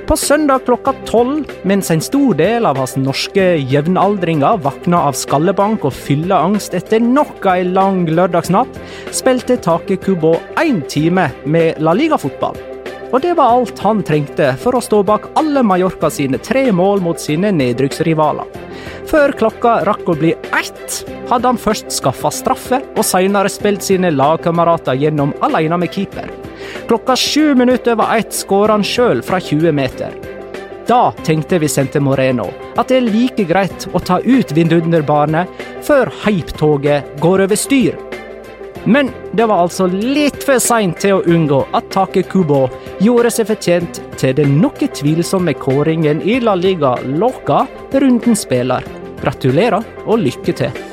A: På søndag klokka tolv, mens en stor del av hans norske jevnaldringer våkna av skallebank og fylleangst etter nok ei lang lørdagsnatt, spilte Take Kubo én time med La Liga-fotball. Og det var alt han trengte for å stå bak alle Mallorca sine tre mål mot sine nedrykksrivaler. Før klokka rakk å bli ett, hadde han først skaffa straffe, og seinere spilt sine lagkamerater gjennom alene med keeper. Klokka sju minutter over ett skåra han sjøl fra 20 meter. Da tenkte Vicente Moreno at det er like greit å ta ut vindunderbane, før hypetoget går over styr. Men det var altså litt for seint til å unngå at Take Kubo gjorde seg fortjent til den noe tvilsomme kåringen i La Liga Loca runden spiller. Gratulerer og lykke til.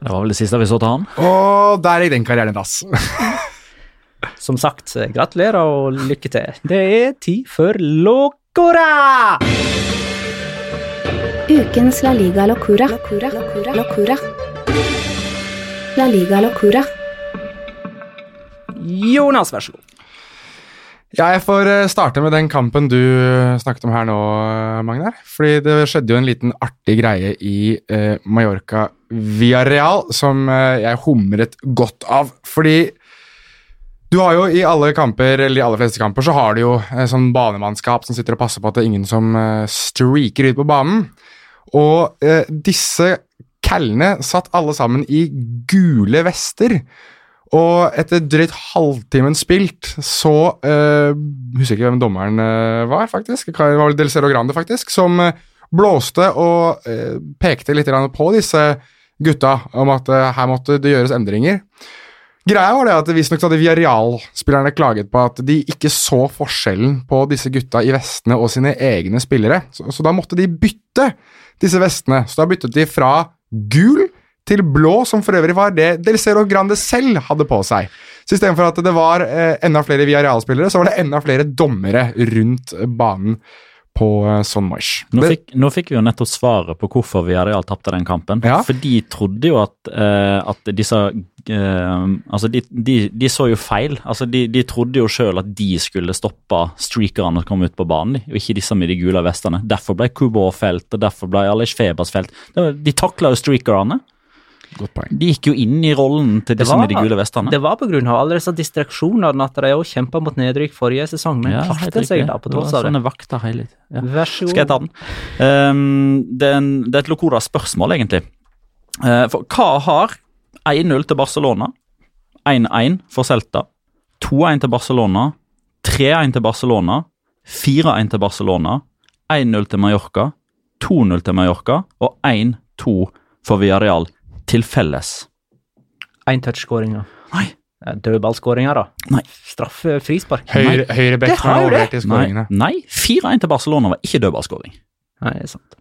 D: Det var vel det siste vi så til han.
E: Og der gikk den karrieren dass.
A: Som sagt, gratulerer og lykke til. Det er tid for Locora!
B: Ukens La Liga Locura. Locura. Locura. Locura. La Liga Locura.
A: Jonas, vær så god.
E: Ja, jeg får eh, starte med den kampen du eh, snakket om her nå, eh, Magnar. Fordi det skjedde jo en liten artig greie i eh, Mallorca Real, som eh, jeg humret godt av. Fordi du har jo i alle kamper, eller de aller fleste kamper, så har du jo eh, sånn banemannskap som sitter og passer på at det er ingen som eh, streaker ut på banen. Og eh, disse kallene satt alle sammen i gule vester. Og etter drøyt halvtimen spilt, så uh, Husker ikke hvem dommeren eh, var, faktisk. Det var Del Cero Grande, faktisk. Som eh, blåste og uh, pekte litt på disse gutta om at uh, her måtte det gjøres endringer. Greia var det at Visstnok hadde Viareal-spillerne klaget på at de ikke så forskjellen på disse gutta i vestene og sine egne spillere. Så, så da måtte de bytte disse vestene. Så da byttet de fra gul til blå, som for øvrig var det Del Cero Grande selv hadde på seg. Så istedenfor at det var eh, enda flere Viareal-spillere, så var det enda flere dommere rundt banen på eh, Son Moish.
D: Nå nå fikk vi jo nettopp svaret på hvorfor Villarreal tapte den kampen.
E: Ja.
D: For de trodde jo at, eh, at disse Altså, de, de, de så jo feil. Altså, de, de trodde jo sjøl at de skulle stoppe streakerne som kom ut på banen, og ikke disse med de gule vestene. Derfor ble Kubo felt, og derfor ble Alej Febers felt. De takla jo streakerne.
E: Godt poeng.
D: De gikk jo inn i rollen til disse med de gule vestene.
A: det var av alle disse distraksjonene at de òg kjempa mot nedrykk forrige sesong, men
D: Ja,
A: klarte seg da på
D: Det var
A: tross av det.
D: Sånne vakter hele tiden. Ja.
A: Vær så god.
D: Skal jeg ta den? Um, det, er en, det er et Locora-spørsmål, egentlig. Uh, for hva har 1-0 til Barcelona, 1-1 for Celta, 2-1 til Barcelona, 3-1 til Barcelona, 4-1 til Barcelona, 1-0 til Mallorca, 2-0 til Mallorca og 1-2 for Villarreal til felles?
A: Én touch-skåringer.
D: Nei.
A: Dødballskåringer, da.
D: Nei.
A: Straffe, frispark.
E: Høyre, høyre back
A: har
E: overlevert i
D: Nei,
E: skåringene.
D: nei 4-1 til Barcelona var ikke dødballskåring.
A: Nei, det er sant.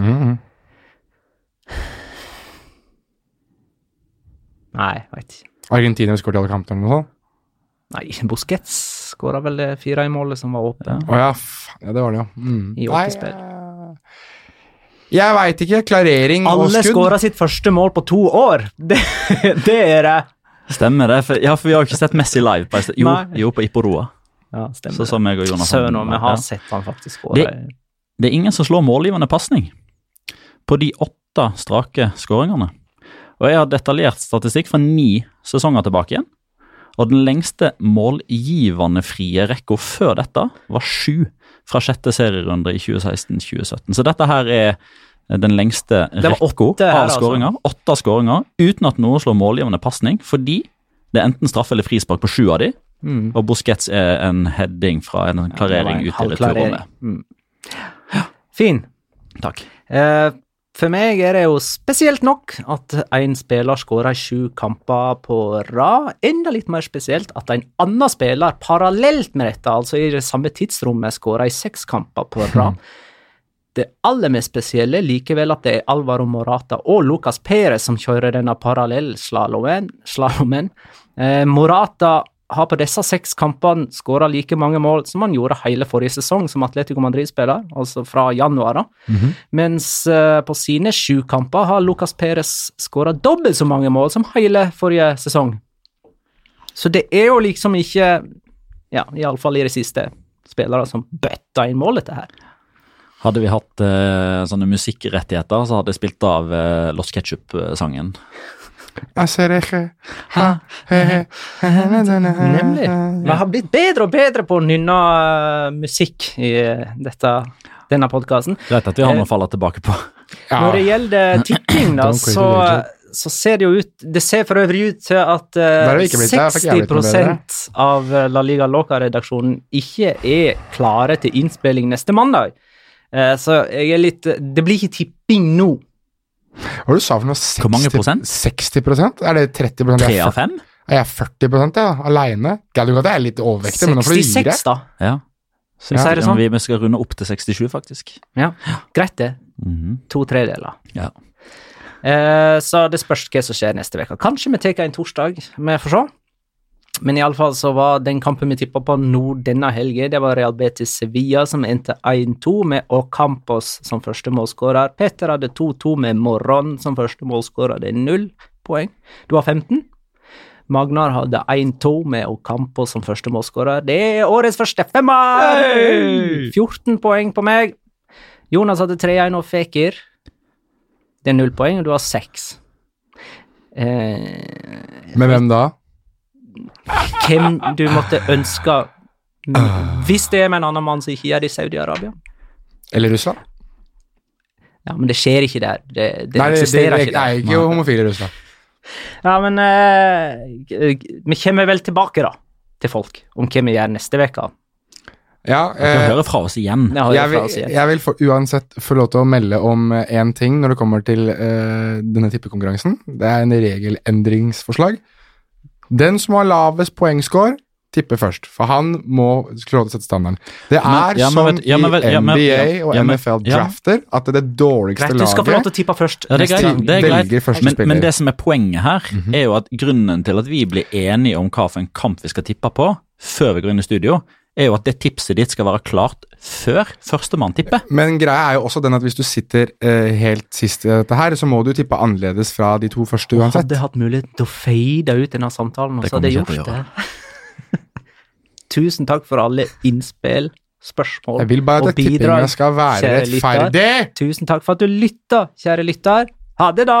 E: Mhm.
A: Nei, veit ikke.
E: Argentina skåret i alle kampene eller noe sånt.
A: Nei, Busquets skåra vel det fire i målet som var åpent.
E: Å ja, ja, det var det, jo. Mm.
A: I åttespill.
E: Eh, Jeg veit ikke. Klarering og skudd.
A: Alle skåra sitt første mål på to år! Det, det er det.
D: Stemmer det? For, ja, for vi har jo ikke sett Messi live. på. Jo, jo på Ipporoa.
A: Ja, stemmer
D: Så som meg og Jonas
A: Søren, vi har
D: Ja.
A: sett han faktisk skåre.
D: Det- Det er ingen som slår målgivende pasning på de åtte strake skåringene. Og jeg har detaljert statistikk fra ni sesonger tilbake igjen. Og den lengste målgivende frie rekka før dette var sju fra sjette serierunde i 2016-2017. Så dette her er den lengste rekka av
A: altså.
D: skåringer. Åtte skåringer uten at noen slår målgivende pasning, fordi det er enten straffe eller frispark på sju av de,
A: Mm.
D: og Busquets er en heading fra en klarering
A: Ja,
D: ut i returrommet.
A: Mm. Fin.
D: Takk.
A: Eh, for meg er det jo spesielt nok at en spiller skårer sju kamper på rad. Enda litt mer spesielt at en annen spiller parallelt med dette, altså i det samme tidsrommet, skårer i seks kamper på rad. Det aller mest spesielle likevel at det er Alvaro Morata og Lucas Perez som kjører denne parallellslalåmen. Eh, Morata har på disse seks kampene skåra like mange mål som han gjorde hele forrige sesong som Atletico Madrid-spiller, altså fra januar. da. Mens uh, på sine sju kamper har Lucas Perez skåra dobbelt så mange mål som hele forrige sesong. Så det er jo liksom ikke, ja, iallfall i det siste, spillere som bøtta inn mål, dette her.
D: Hadde vi hatt uh, sånne musikkrettigheter, så hadde jeg spilt av uh, Lost Ketchup-sangen.
A: Nemlig. Vi har blitt bedre og bedre på å nynne eh, musikk i eh, dette, denne podkasten.
D: Greit at vi har noe å falle tilbake på.
E: Ja.
A: Når det gjelder tipping, da, så, så ser det jo ut Det ser for øvrig ut til at eh,
E: noe
A: 60% av eh, La Liga Loca-redaksjonen ikke er klare til innspilling neste mandag. Uh, så jeg er litt Det blir ikke tipping nå.
E: Hva du sa for noe? 60,
D: Hvor mange prosent?
E: 60 Er det 30
D: Tre
E: Jeg er
D: av
E: 5?
D: Er
E: jeg er 40 ja, aleine. Gallup er litt overvektig, men nå får du gi
A: 66, da.
D: Ja.
A: Skal vi sier det sånn?
D: Vi vi skal runde opp til 67, faktisk.
A: Ja, greit det.
D: Mhm.
A: To tredeler.
D: Ja.
A: Eh, så det spørs hva som skjer neste uke. Kanskje vi tar en torsdag, vi får se. Men iallfall så var den kampen vi tippa på nå denne helga, det var Real Betis Sevilla som endte 1-2 med Ocampos som første målskårer. Petter hadde 2-2 med Morron som første målskårer. Det er null poeng. Du har 15. Magnar hadde 1-2 med Ocampos som første målskårer. Det er årets første femmer! 14 poeng på meg. Jonas hadde 3-1 og Fekir. Det er null poeng, og du har seks. Eh,
E: Med hvem da?
A: Hvem du måtte ønske Hvis det er med en annen mann som ikke gjør det i Saudi-Arabia.
E: Eller Russland?
A: Ja, men det skjer ikke der. Det, det
E: Nei, det, det, det
A: ikke
E: er
A: Nei,
E: ikke homofile i Russland.
A: Ja, men uh, vi kommer vel tilbake, da, til folk, om hva vi gjør neste uke.
E: Ja, eh,
D: hører fra oss igjen.
E: Jeg
A: jeg
E: vil,
A: igjen.
E: jeg vil for, uansett få lov til å melde om én ting når det kommer til uh, denne tippekonkurransen. Det er en regelendringsforslag. Den som har lavest poengscore, tipper først. For han må klare å sette standarden. Det
D: Men-
E: er
D: ja, men vet- ja, men vet-
E: i
D: ja, men-
E: NBA og
D: ja, men-
E: NFL
D: ja.
E: drafter at det er det dårligste
A: Greit, du skal få lov til å tippe først.
D: Ja, det er greit. Det er greit. Men, men det som er poenget her, er jo at grunnen til at vi blir enige om hva for en kamp vi skal tippe på, før vi går inn i studio, er jo at det tipset ditt skal være klart før førstemann tipper.
E: Men greia er jo også den at hvis du sitter eh, helt sist i dette her, så må du tippe annerledes fra de to første uansett.
A: Hadde jeg hatt mulighet til å fade ut denne samtalen,
D: og
A: så hadde jeg gjort det. Tusen takk for alle innspill, spørsmål og bidrag.
E: Jeg vil bare at tippinga skal være rettferdig!
A: Tusen takk for at du lytta, kjære lytter. Ha det, da!